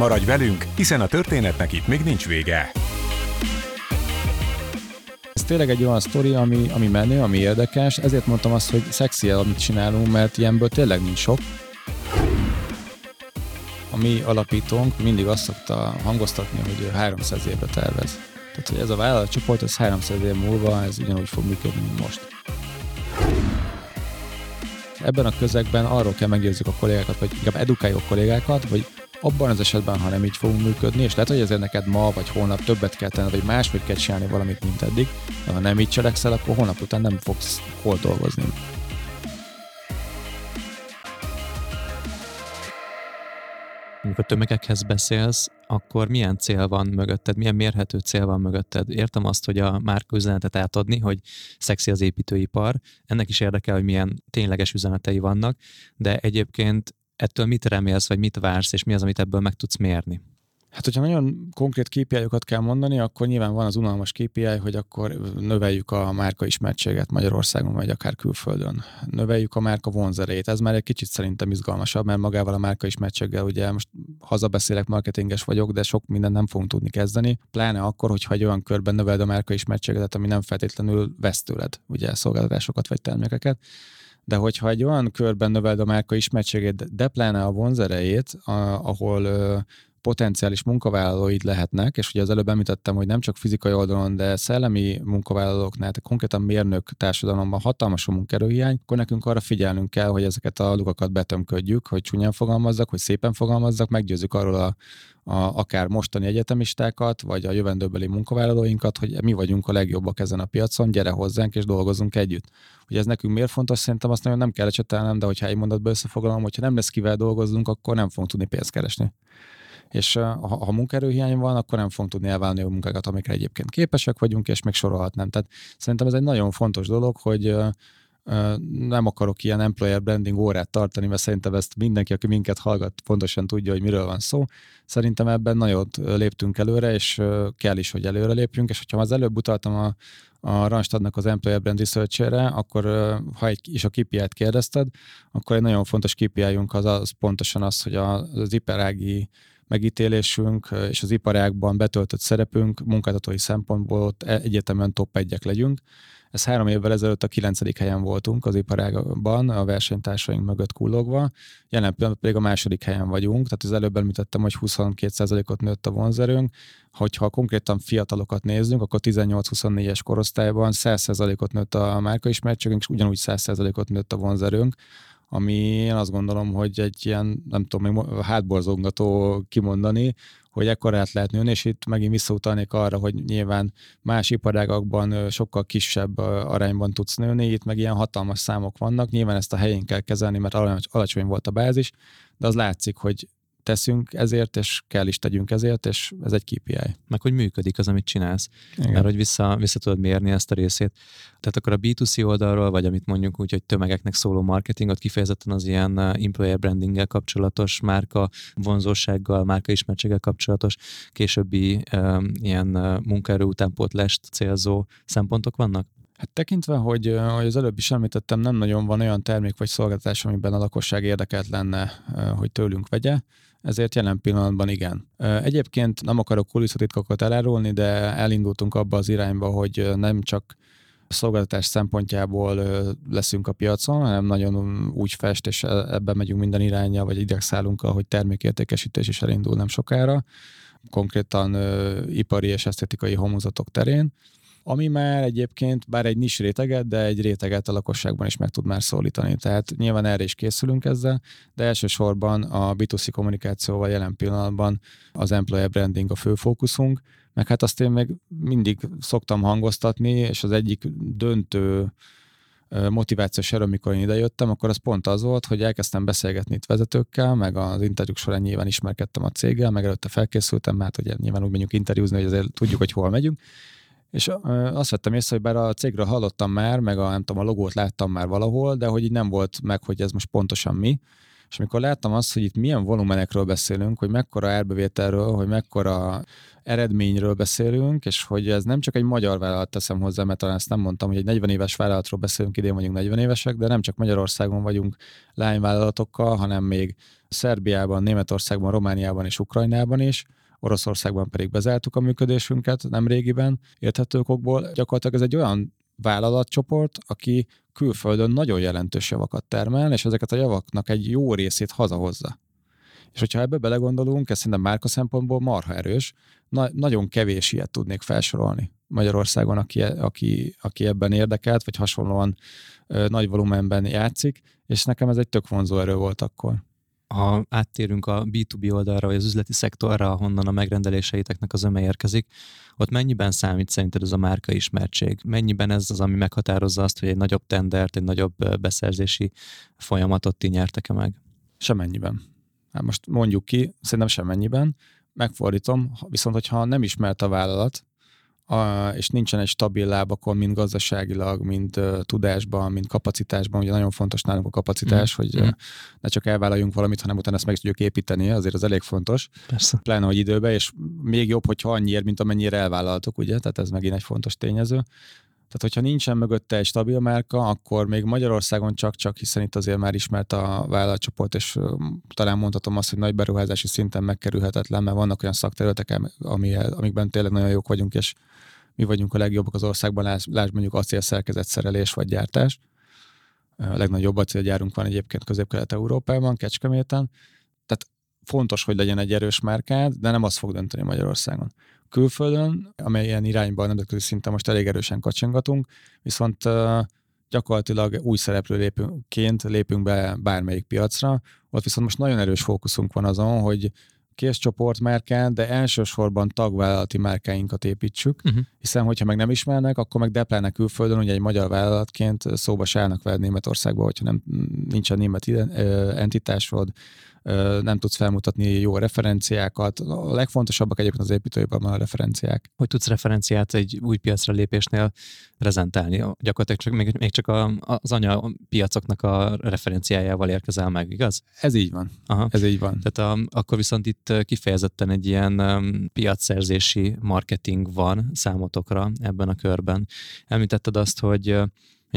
Maradj velünk, hiszen a történetnek itt még nincs vége. Ez tényleg egy olyan sztori, ami, ami menő, ami érdekes, ezért mondtam azt, hogy szexi, amit csinálunk, mert ilyenből tényleg nincs sok. A mi alapítónk mindig azt szokta hangoztatni, hogy ő 300 évre tervez. Tehát, hogy ez a vállalatcsoport, ez 300 év múlva, ez ugyanúgy fog működni, mint most ebben a közegben arról kell meggyőzzük a kollégákat, vagy inkább edukáljuk a kollégákat, hogy abban az esetben, ha nem így fogunk működni, és lehet, hogy ezért neked ma vagy holnap többet kell tenni, vagy máshogy kell csinálni valamit, mint eddig, de ha nem így cselekszel, akkor holnap után nem fogsz hol dolgozni. Amikor tömegekhez beszélsz, akkor milyen cél van mögötted, milyen mérhető cél van mögötted? Értem azt, hogy a márka üzenetet átadni, hogy szexi az építőipar, ennek is érdekel, hogy milyen tényleges üzenetei vannak, de egyébként ettől mit remélsz, vagy mit vársz, és mi az, amit ebből meg tudsz mérni? Hát, hogyha nagyon konkrét kpi kell mondani, akkor nyilván van az unalmas KPI, hogy akkor növeljük a márka ismertséget Magyarországon, vagy akár külföldön. Növeljük a márka vonzerét. Ez már egy kicsit szerintem izgalmasabb, mert magával a márka ismertséggel, ugye most hazabeszélek, marketinges vagyok, de sok mindent nem fogunk tudni kezdeni. Pláne akkor, hogyha egy olyan körben növeld a márka ismertséget, ami nem feltétlenül vesz tőled, ugye szolgáltatásokat vagy termékeket de hogyha egy olyan körben növeld a márka ismertségét, de pláne a vonzerejét, ahol potenciális munkavállalóid lehetnek, és ugye az előbb említettem, hogy nem csak fizikai oldalon, de szellemi munkavállalóknál, tehát konkrétan mérnök társadalomban hatalmas a munkerőhiány, akkor nekünk arra figyelnünk kell, hogy ezeket a lukakat betömködjük, hogy csúnyán fogalmazzak, hogy szépen fogalmazzak, meggyőzzük arról a, a, akár mostani egyetemistákat, vagy a jövendőbeli munkavállalóinkat, hogy mi vagyunk a legjobbak ezen a piacon, gyere hozzánk és dolgozunk együtt. Hogy ez nekünk miért fontos, szerintem azt nagyon nem kell ecsetelnem, de hogyha egy mondatba összefoglalom, hogyha nem lesz kivel dolgozzunk, akkor nem fogunk tudni pénzt keresni és ha, ha munkaerőhiány van, akkor nem fogunk tudni elválni a munkákat, amikre egyébként képesek vagyunk, és még sorolhatnám. Tehát szerintem ez egy nagyon fontos dolog, hogy nem akarok ilyen employer branding órát tartani, mert szerintem ezt mindenki, aki minket hallgat, pontosan tudja, hogy miről van szó. Szerintem ebben nagyon léptünk előre, és kell is, hogy előre lépjünk, és hogyha az előbb utaltam a, a Randstadnak az Employer Brand research akkor ha egy, is a KPI-t kérdezted, akkor egy nagyon fontos KPI-unk az, az pontosan az, hogy az iparági megítélésünk és az iparágban betöltött szerepünk munkáltatói szempontból ott e- egyetemen top egyek legyünk. Ez három évvel ezelőtt a kilencedik helyen voltunk az iparágban, a versenytársaink mögött kullogva. Jelen pillanatban pedig a második helyen vagyunk, tehát az előbb említettem, hogy 22%-ot nőtt a vonzerőnk. Hogyha konkrétan fiatalokat nézzünk, akkor 18-24-es korosztályban 100%-ot nőtt a márkaismertségünk, és ugyanúgy 100%-ot nőtt a vonzerőnk ami én azt gondolom, hogy egy ilyen, nem tudom, még hátborzongató kimondani, hogy ekkorát lehet nőni, és itt megint visszautalnék arra, hogy nyilván más iparágakban sokkal kisebb arányban tudsz nőni, itt meg ilyen hatalmas számok vannak, nyilván ezt a helyén kell kezelni, mert alacsony volt a bázis, de az látszik, hogy teszünk ezért, és kell is tegyünk ezért, és ez egy KPI. Meg hogy működik az, amit csinálsz. Igen. Mert hogy vissza, vissza tudod mérni ezt a részét. Tehát akkor a B2C oldalról, vagy amit mondjuk úgy, hogy tömegeknek szóló marketingot kifejezetten az ilyen uh, employer brandinggel kapcsolatos, márka vonzósággal, márka ismertséggel kapcsolatos, későbbi um, ilyen uh, munkaerő utánpótlást célzó szempontok vannak? Hát tekintve, hogy, hogy az előbb is említettem, nem nagyon van olyan termék vagy szolgáltatás, amiben a lakosság érdekelt lenne, hogy tőlünk vegye, ezért jelen pillanatban igen. Egyébként nem akarok kulisszatitkokat elárulni, de elindultunk abba az irányba, hogy nem csak szolgáltatás szempontjából leszünk a piacon, hanem nagyon úgy fest, és e, ebben megyünk minden irányja, vagy idegszálunk, hogy termékértékesítés is elindul nem sokára, konkrétan ipari és esztetikai homozatok terén ami már egyébként bár egy nis réteget, de egy réteget a lakosságban is meg tud már szólítani. Tehát nyilván erre is készülünk ezzel, de elsősorban a B2C kommunikációval jelen pillanatban az employer branding a fő fókuszunk, meg hát azt én még mindig szoktam hangoztatni, és az egyik döntő motivációs erő, amikor én idejöttem, akkor az pont az volt, hogy elkezdtem beszélgetni itt vezetőkkel, meg az interjúk során nyilván ismerkedtem a céggel, meg előtte felkészültem, mert hát ugye nyilván úgy menjünk interjúzni, hogy azért tudjuk, hogy hol megyünk, és azt vettem észre, hogy bár a cégről hallottam már, meg a, nem tudom, a logót láttam már valahol, de hogy így nem volt meg, hogy ez most pontosan mi. És amikor láttam azt, hogy itt milyen volumenekről beszélünk, hogy mekkora árbevételről, hogy mekkora eredményről beszélünk, és hogy ez nem csak egy magyar vállalat teszem hozzá, mert talán ezt nem mondtam, hogy egy 40 éves vállalatról beszélünk, idén vagyunk 40 évesek, de nem csak Magyarországon vagyunk lányvállalatokkal, hanem még Szerbiában, Németországban, Romániában és Ukrajnában is, Oroszországban pedig bezártuk a működésünket nem régiben, érthető okokból. Gyakorlatilag ez egy olyan vállalatcsoport, aki külföldön nagyon jelentős javakat termel, és ezeket a javaknak egy jó részét hazahozza. És hogyha ebbe belegondolunk, ez szerintem márka szempontból marha erős, na- nagyon kevés ilyet tudnék felsorolni Magyarországon, aki, aki, aki ebben érdekelt, vagy hasonlóan ö, nagy volumenben játszik, és nekem ez egy tök vonzó erő volt akkor ha áttérünk a B2B oldalra, vagy az üzleti szektorra, ahonnan a megrendeléseiteknek az öme érkezik, ott mennyiben számít szerinted ez a márka ismertség? Mennyiben ez az, ami meghatározza azt, hogy egy nagyobb tendert, egy nagyobb beszerzési folyamatot ti nyertek-e meg? Semennyiben. Hát most mondjuk ki, szerintem semennyiben. Megfordítom, viszont hogyha nem ismert a vállalat, a, és nincsen egy stabil lábakon, mind gazdaságilag, mind uh, tudásban, mind kapacitásban. Ugye nagyon fontos nálunk a kapacitás, mm. hogy uh, ne csak elvállaljunk valamit, hanem utána ezt meg tudjuk építeni, azért az elég fontos. Persze. Pláne, hogy időben, és még jobb, hogyha annyiért, mint amennyire elvállaltok, ugye? Tehát ez megint egy fontos tényező. Tehát, hogyha nincsen mögötte egy stabil márka, akkor még Magyarországon csak-csak, hiszen itt azért már ismert a vállalatcsoport, és talán mondhatom azt, hogy nagy beruházási szinten megkerülhetetlen, mert vannak olyan szakterületek, ami, amikben tényleg nagyon jók vagyunk, és mi vagyunk a legjobbak az országban, lásd mondjuk acélszerkezet szerelés vagy gyártás. A legnagyobb acélgyárunk van egyébként Közép-Kelet-Európában, Kecskeméten. Tehát fontos, hogy legyen egy erős márkád, de nem az fog dönteni Magyarországon. Külföldön, amelyen irányban nemzetközi szinten most elég erősen kacsingatunk, viszont gyakorlatilag új szereplő lépőként lépünk be bármelyik piacra. Ott viszont most nagyon erős fókuszunk van azon, hogy márkán, de elsősorban tagvállalati márkáinkat építsük, uh-huh. hiszen hogyha meg nem ismernek, akkor meg deplálnak külföldön, ugye egy magyar vállalatként szóba se állnak veled Németországba, hogyha nem, nincsen német entitásod, nem tudsz felmutatni jó referenciákat. A legfontosabbak egyébként az építőiparban a referenciák. Hogy tudsz referenciát egy új piacra lépésnél prezentálni? Gyakorlatilag csak, még, még csak a, az anya piacoknak a referenciájával érkezel meg, igaz? Ez így van. Aha. Ez így van. Tehát a, akkor viszont itt kifejezetten egy ilyen um, piacszerzési marketing van számotokra ebben a körben. Említetted azt, hogy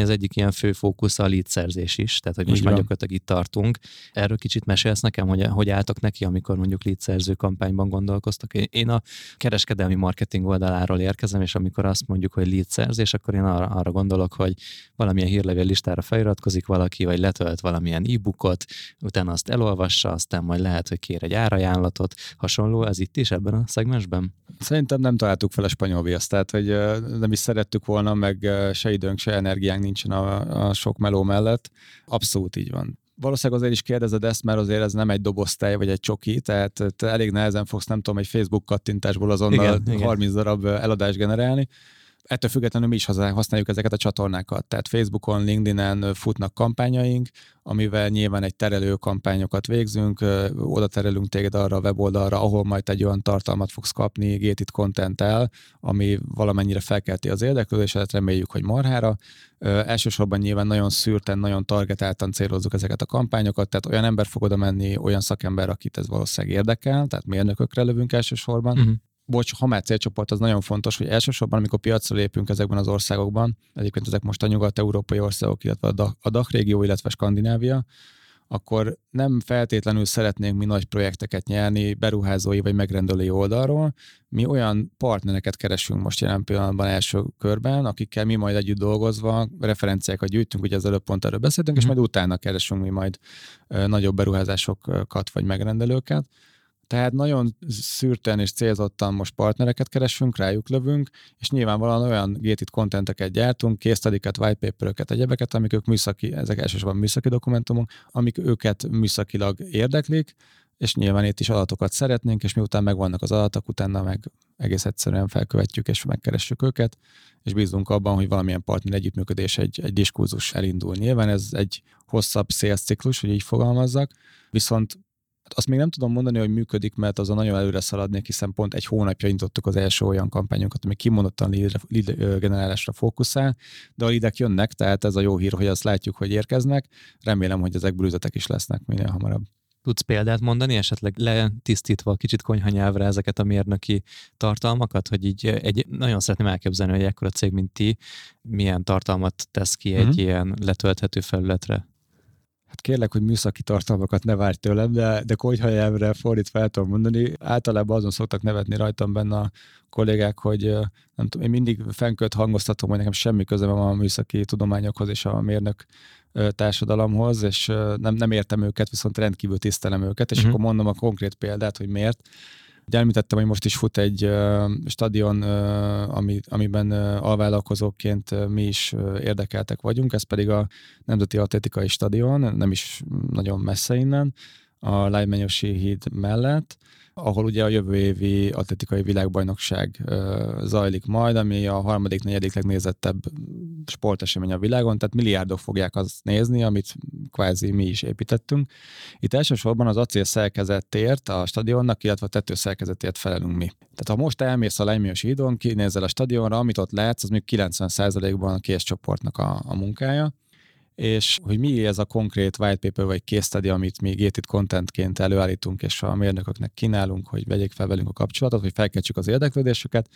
az egyik ilyen fő fókusz a lead szerzés is, tehát hogy most már gyakorlatilag itt tartunk. Erről kicsit mesélsz nekem, hogy, hogy álltok neki, amikor mondjuk lead szerző kampányban gondolkoztak. Én a kereskedelmi marketing oldaláról érkezem, és amikor azt mondjuk, hogy lead szerzés, akkor én arra, arra gondolok, hogy valamilyen hírlevél listára feliratkozik valaki, vagy letölt valamilyen e-bookot, utána azt elolvassa, aztán majd lehet, hogy kér egy árajánlatot. Hasonló ez itt is ebben a szegmensben? Szerintem nem találtuk fel a spanyol viaszt, tehát hogy nem is szerettük volna, meg se időnk, se energiánk nincsen a, a sok meló mellett. Abszolút így van. Valószínűleg azért is kérdezed ezt, mert azért ez nem egy doboztej vagy egy csoki, tehát te elég nehezen fogsz, nem tudom, egy Facebook kattintásból azonnal igen, 30 igen. darab eladást generálni ettől függetlenül mi is használjuk ezeket a csatornákat. Tehát Facebookon, LinkedIn-en futnak kampányaink, amivel nyilván egy terelő kampányokat végzünk, oda terelünk téged arra a weboldalra, ahol majd egy olyan tartalmat fogsz kapni gated content ami valamennyire felkelti az érdeklődésedet, reméljük, hogy marhára. Elsősorban nyilván nagyon szűrten, nagyon targetáltan célozzuk ezeket a kampányokat, tehát olyan ember fog oda menni, olyan szakember, akit ez valószínűleg érdekel, tehát mérnökökre lövünk elsősorban, uh-huh bocs, ha már célcsoport, az nagyon fontos, hogy elsősorban, amikor piacra lépünk ezekben az országokban, egyébként ezek most a nyugat-európai országok, illetve a DACH régió, illetve Skandinávia, akkor nem feltétlenül szeretnénk mi nagy projekteket nyerni beruházói vagy megrendelői oldalról. Mi olyan partnereket keresünk most jelen pillanatban első körben, akikkel mi majd együtt dolgozva referenciákat gyűjtünk, ugye az előbb pont erről beszéltünk, mm. és mhm. majd utána keresünk mi majd nagyobb beruházásokat vagy megrendelőket. Tehát nagyon szűrten és célzottan most partnereket keresünk, rájuk lövünk, és nyilvánvalóan olyan gated contenteket gyártunk, késztadikat, white paperöket, egyebeket, amik ők műszaki, ezek elsősorban műszaki dokumentumok, amik őket műszakilag érdeklik, és nyilván itt is adatokat szeretnénk, és miután megvannak az adatok, utána meg egész egyszerűen felkövetjük és megkeressük őket, és bízunk abban, hogy valamilyen partner együttműködés, egy, egy diskurzus elindul. Nyilván ez egy hosszabb szélsziklus, hogy így fogalmazzak, viszont Hát azt még nem tudom mondani, hogy működik, mert azon nagyon előre szaladnék, hiszen pont egy hónapja indítottuk az első olyan kampányunkat, ami kimondottan lead, lead generálásra fókuszál, de a lidek jönnek, tehát ez a jó hír, hogy azt látjuk, hogy érkeznek. Remélem, hogy ezek bűzetek is lesznek minél hamarabb. Tudsz példát mondani, esetleg letisztítva kicsit konyhanyelvre ezeket a mérnöki tartalmakat, hogy így egy, nagyon szeretném elképzelni, hogy ekkora cég, mint ti, milyen tartalmat tesz ki egy mm-hmm. ilyen letölthető felületre? Hát kérlek, hogy műszaki tartalmakat ne várj tőlem, de, de konyhajávre fordít fel tudom mondani. Általában azon szoktak nevetni rajtam benne a kollégák, hogy nem tudom, én mindig fenkölt hangoztatom, hogy nekem semmi közem van a műszaki tudományokhoz és a mérnök társadalomhoz, és nem, nem értem őket, viszont rendkívül tisztelem őket, és uh-huh. akkor mondom a konkrét példát, hogy miért. Ugye említettem, hogy most is fut egy uh, stadion, uh, ami, amiben uh, alvállalkozóként uh, mi is uh, érdekeltek vagyunk, ez pedig a Nemzeti Atlétikai Stadion, nem is nagyon messze innen, a Lájmenyosi híd mellett, ahol ugye a jövő évi atletikai világbajnokság zajlik majd, ami a harmadik, negyedik legnézettebb sportesemény a világon, tehát milliárdok fogják azt nézni, amit kvázi mi is építettünk. Itt elsősorban az acél szerkezetért a stadionnak, illetve a tető szerkezetért felelünk mi. Tehát ha most elmész a Lejmios hídon, kinézel a stadionra, amit ott látsz, az még 90%-ban a készcsoportnak a, a munkája és hogy mi ez a konkrét white paper vagy case study, amit mi gated contentként előállítunk, és a mérnököknek kínálunk, hogy vegyék fel velünk a kapcsolatot, hogy felkeltsük az érdeklődésüket,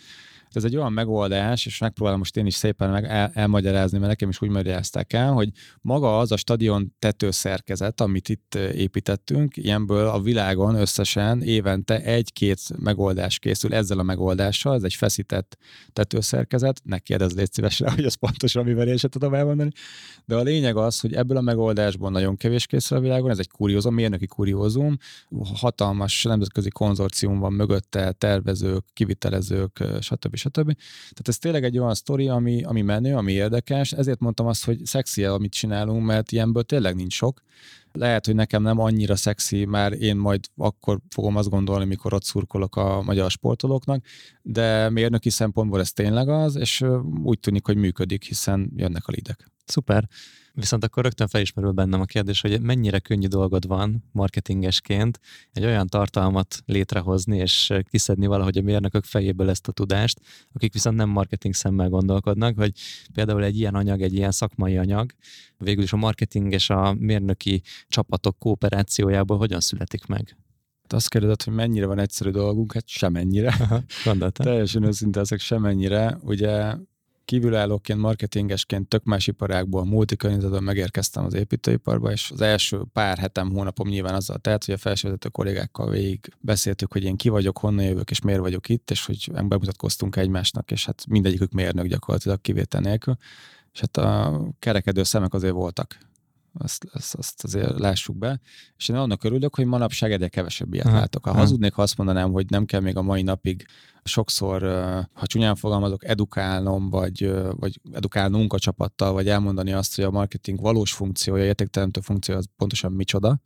ez egy olyan megoldás, és megpróbálom most én is szépen meg el, elmagyarázni, mert nekem is úgy magyarázták el, hogy maga az a stadion tetőszerkezet, amit itt építettünk, ilyenből a világon összesen évente egy-két megoldás készül ezzel a megoldással, ez egy feszített tetőszerkezet, ne kérdezz légy szívesre, hogy ez pontosan mivel én sem tudom elmondani, de a lényeg az, hogy ebből a megoldásból nagyon kevés készül a világon, ez egy kuriózum, mérnöki kuriózum, hatalmas nemzetközi konzorcium van mögötte, tervezők, kivitelezők, stb stb. Tehát ez tényleg egy olyan sztori, ami, ami menő, ami érdekes, ezért mondtam azt, hogy szexi, amit csinálunk, mert ilyenből tényleg nincs sok. Lehet, hogy nekem nem annyira szexi, már én majd akkor fogom azt gondolni, mikor ott szurkolok a magyar sportolóknak, de mérnöki szempontból ez tényleg az, és úgy tűnik, hogy működik, hiszen jönnek a lidek. Szuper. Viszont akkor rögtön felismerül bennem a kérdés, hogy mennyire könnyű dolgod van marketingesként egy olyan tartalmat létrehozni és kiszedni valahogy a mérnökök fejéből ezt a tudást, akik viszont nem marketing szemmel gondolkodnak, hogy például egy ilyen anyag, egy ilyen szakmai anyag, végül is a marketing és a mérnöki csapatok kooperációjából hogyan születik meg? Hát azt kérdezed, hogy mennyire van egyszerű dolgunk, hát semennyire. Aha, Teljesen őszinte ezek semennyire. Ugye kívülállóként, marketingesként tök más iparágból, multikörnyezetben megérkeztem az építőiparba, és az első pár hetem, hónapom nyilván azzal telt, hogy a felsővezető kollégákkal végig beszéltük, hogy én ki vagyok, honnan jövök, és miért vagyok itt, és hogy bemutatkoztunk egymásnak, és hát mindegyikük mérnök gyakorlatilag kivétel nélkül. És hát a kerekedő szemek azért voltak azt, azt, azt azért lássuk be. És én annak örülök, hogy manapság egyre kevesebb ilyet Aha. látok. Ha hazudnék, ha azt mondanám, hogy nem kell még a mai napig sokszor, ha csúnyán fogalmazok, edukálnom, vagy, vagy edukálnunk a csapattal, vagy elmondani azt, hogy a marketing valós funkciója, értékteremtő funkciója az pontosan micsoda,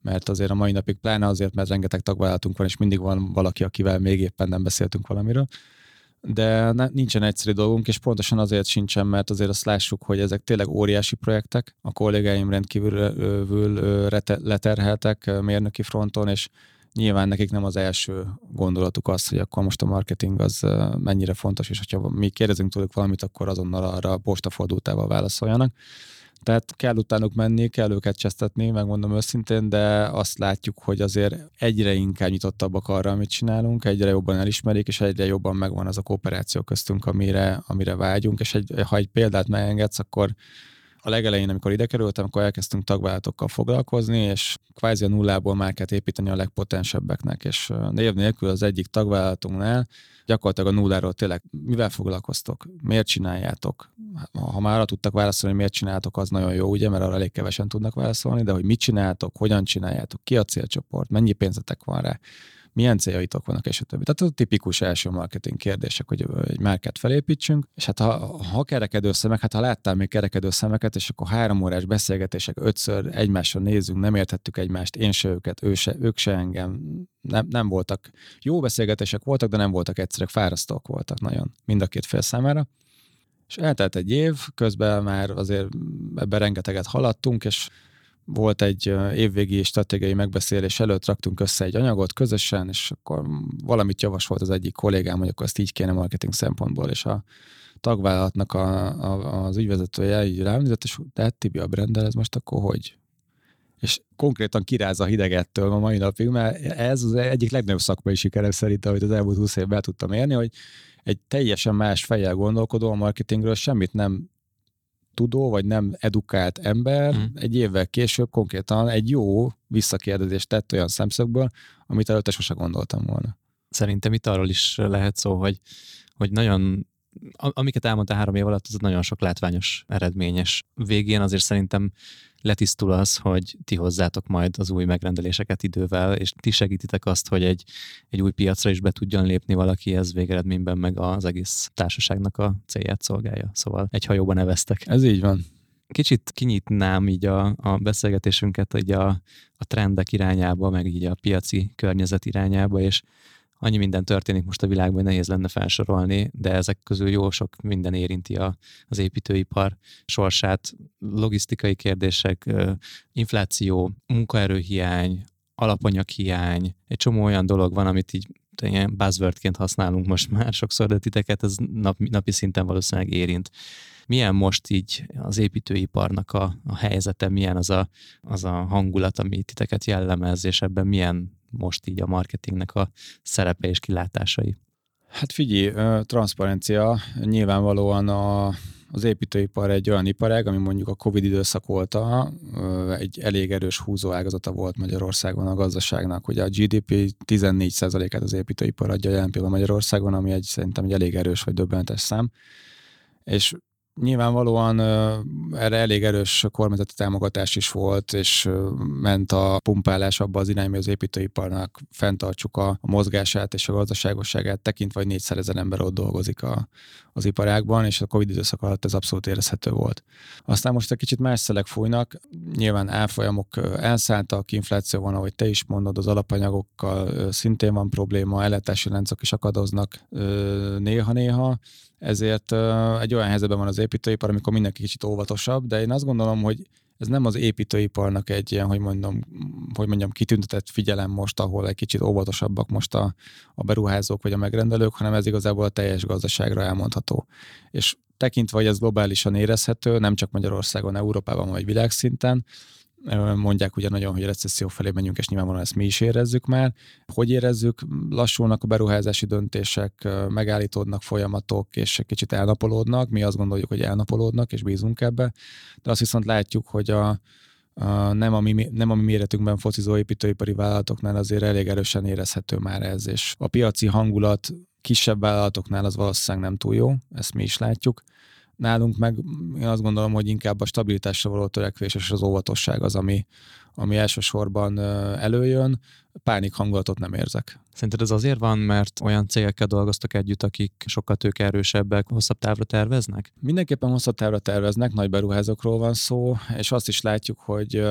mert azért a mai napig pláne azért, mert rengeteg tagvállalatunk van, és mindig van valaki, akivel még éppen nem beszéltünk valamiről, de nincsen egyszerű dolgunk, és pontosan azért sincsen, mert azért azt lássuk, hogy ezek tényleg óriási projektek, a kollégáim rendkívül leterheltek mérnöki fronton, és nyilván nekik nem az első gondolatuk az, hogy akkor most a marketing az mennyire fontos, és hogyha mi kérdezünk tőlük valamit, akkor azonnal arra a postafordultával válaszoljanak. Tehát kell utánuk menni, kell őket csesztetni, megmondom őszintén, de azt látjuk, hogy azért egyre inkább nyitottabbak arra, amit csinálunk, egyre jobban elismerik, és egyre jobban megvan az a kooperáció köztünk, amire, amire vágyunk, és egy, ha egy példát megengedsz, akkor a legelején, amikor ide kerültem, akkor elkezdtünk tagvállalatokkal foglalkozni, és kvázi a nullából márkát építeni a legpotensebbeknek, és név nélkül az egyik tagvállalatunknál gyakorlatilag a nulláról tényleg mivel foglalkoztok, miért csináljátok, ha már arra tudtak válaszolni, miért csináltok, az nagyon jó, ugye, mert arra elég kevesen tudnak válaszolni, de hogy mit csináltok, hogyan csináljátok, ki a célcsoport, mennyi pénzetek van rá, milyen céljaitok vannak, és a többi. Tehát a tipikus első marketing kérdések, hogy egy márkát felépítsünk, és hát ha, ha kerekedő szemek, hát ha láttál még kerekedő szemeket, és akkor három órás beszélgetések, ötször egymásra nézünk, nem értettük egymást, én se őket, ő se, ők se engem, nem, nem voltak. Jó beszélgetések voltak, de nem voltak egyszerűek, fárasztók voltak nagyon mind a két fél számára. És eltelt egy év, közben már azért ebben rengeteget haladtunk, és volt egy évvégi stratégiai megbeszélés előtt, raktunk össze egy anyagot közösen, és akkor valamit javasolt az egyik kollégám, hogy akkor ezt így kéne marketing szempontból, és a tagvállalatnak a, a, az ügyvezetője így ránézett, és tehát Tibi a brendel, ez most akkor hogy? És konkrétan kiráz a hidegettől a mai napig, mert ez az egyik legnagyobb szakmai sikerem szerintem, amit az elmúlt 20 évben tudtam érni, hogy egy teljesen más fejjel gondolkodó a marketingről semmit nem tudó, vagy nem edukált ember mm. egy évvel később konkrétan egy jó visszakérdezést tett olyan szemszögből, amit előtte sose gondoltam volna. Szerintem itt arról is lehet szó, hogy, hogy nagyon amiket elmondta három év alatt, az nagyon sok látványos eredményes. Végén azért szerintem letisztul az, hogy ti hozzátok majd az új megrendeléseket idővel, és ti segítitek azt, hogy egy, egy új piacra is be tudjon lépni valaki, ez végeredményben meg az egész társaságnak a célját szolgálja. Szóval egy hajóban neveztek. Ez így van. Kicsit kinyitnám így a, a beszélgetésünket így a, a trendek irányába, meg így a piaci környezet irányába, és annyi minden történik most a világban, hogy nehéz lenne felsorolni, de ezek közül jó sok minden érinti a, az építőipar sorsát, logisztikai kérdések, infláció, munkaerőhiány, alapanyaghiány, egy csomó olyan dolog van, amit így ilyen buzzwordként használunk most már sokszor, de titeket ez nap, napi szinten valószínűleg érint. Milyen most így az építőiparnak a, a helyzete, milyen az a, az a hangulat, ami titeket jellemez, és ebben milyen most így a marketingnek a szerepe és kilátásai? Hát figyelj, transzparencia nyilvánvalóan a, az építőipar egy olyan iparág, ami mondjuk a Covid időszak óta egy elég erős húzóágazata volt Magyarországon a gazdaságnak. Ugye a GDP 14%-át az építőipar adja jelen pillanatban Magyarországon, ami egy szerintem egy elég erős vagy döbbenetes szám. És Nyilvánvalóan erre elég erős kormányzati támogatás is volt, és ment a pumpálás abba az irányba, az építőiparnak fenntartsuk a, a mozgását és a gazdaságosságát, tekintve, hogy 400 ezer ember ott dolgozik a, az iparágban, és a Covid időszak alatt ez abszolút érezhető volt. Aztán most egy kicsit más szelek fújnak, nyilván elfolyamok elszálltak, infláció van, ahogy te is mondod, az alapanyagokkal szintén van probléma, ellátási láncok is akadoznak néha-néha, ezért egy olyan helyzetben van az építőipar, amikor mindenki kicsit óvatosabb, de én azt gondolom, hogy ez nem az építőiparnak egy ilyen, hogy mondjam, hogy mondjam, kitüntetett figyelem most, ahol egy kicsit óvatosabbak most a, a beruházók vagy a megrendelők, hanem ez igazából a teljes gazdaságra elmondható. És tekintve, hogy ez globálisan érezhető, nem csak Magyarországon, Európában vagy világszinten, mondják ugye nagyon, hogy recesszió felé menjünk, és nyilvánvalóan ezt mi is érezzük már. Hogy érezzük? Lassulnak a beruházási döntések, megállítódnak folyamatok, és kicsit elnapolódnak. Mi azt gondoljuk, hogy elnapolódnak, és bízunk ebbe. De azt viszont látjuk, hogy a, a, nem, a mi, nem a mi méretünkben focizó építőipari vállalatoknál azért elég erősen érezhető már ez, és a piaci hangulat kisebb vállalatoknál az valószínűleg nem túl jó, ezt mi is látjuk. Nálunk meg én azt gondolom, hogy inkább a stabilitásra való törekvés és az óvatosság az, ami, ami elsősorban előjön. Pánik hangulatot nem érzek. Szerinted ez azért van, mert olyan cégekkel dolgoztak együtt, akik sokkal tőkeerősebbek, hosszabb távra terveznek? Mindenképpen hosszabb távra terveznek, nagy beruházókról van szó, és azt is látjuk, hogy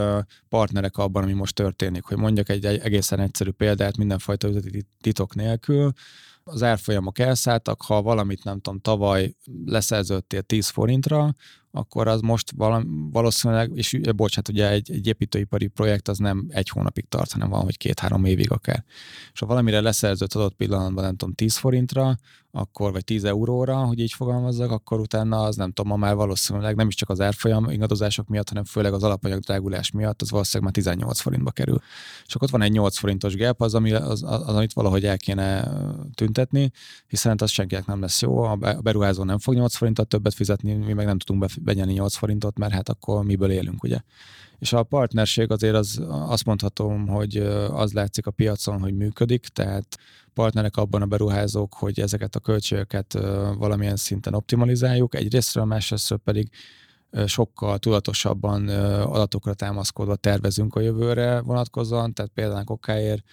partnerek abban, ami most történik. Hogy mondjak egy egészen egyszerű példát mindenfajta üzleti titok nélkül, az árfolyamok elszálltak, ha valamit nem tudom, tavaly leszerződtél 10 forintra, akkor az most valószínűleg, és bocsánat, ugye egy, egy építőipari projekt az nem egy hónapig tart, hanem van, hogy két-három évig akár. És ha valamire leszerződött adott pillanatban, nem tudom, 10 forintra, akkor vagy 10 euróra, hogy így fogalmazzak, akkor utána az nem tudom, ma már valószínűleg nem is csak az árfolyam ingadozások miatt, hanem főleg az alapanyag drágulás miatt, az valószínűleg már 18 forintba kerül. És akkor ott van egy 8 forintos gap, az, ami, az, az, az amit valahogy el kéne tüntetni, hiszen az senkinek nem lesz jó, a beruházó nem fog 8 forintot többet fizetni, mi meg nem tudunk benyelni 8 forintot, mert hát akkor miből élünk, ugye. És a partnerség azért az, azt mondhatom, hogy az látszik a piacon, hogy működik, tehát partnerek abban a beruházók, hogy ezeket a költségeket valamilyen szinten optimalizáljuk, egyrésztről, másrésztről pedig sokkal tudatosabban adatokra támaszkodva tervezünk a jövőre vonatkozóan, tehát például okáért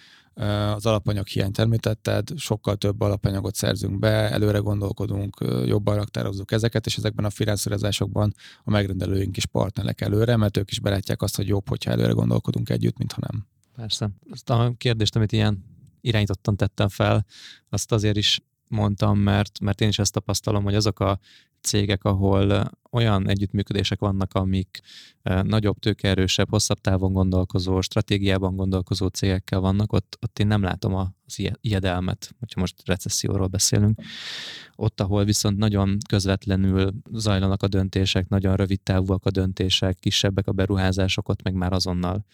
az alapanyag hiányt említetted, sokkal több alapanyagot szerzünk be, előre gondolkodunk, jobban raktározzuk ezeket, és ezekben a finanszírozásokban a megrendelőink is partnerek előre, mert ők is belátják azt, hogy jobb, hogyha előre gondolkodunk együtt, mint ha nem. Persze. Azt a kérdést, amit ilyen irányítottan tettem fel, azt azért is mondtam, mert, mert én is ezt tapasztalom, hogy azok a cégek, ahol olyan együttműködések vannak, amik nagyobb, tőkeerősebb, hosszabb távon gondolkozó, stratégiában gondolkozó cégekkel vannak, ott, ott én nem látom az ijedelmet, hogyha most recesszióról beszélünk. Ott, ahol viszont nagyon közvetlenül zajlanak a döntések, nagyon rövid távúak a döntések, kisebbek a beruházások, ott meg már azonnal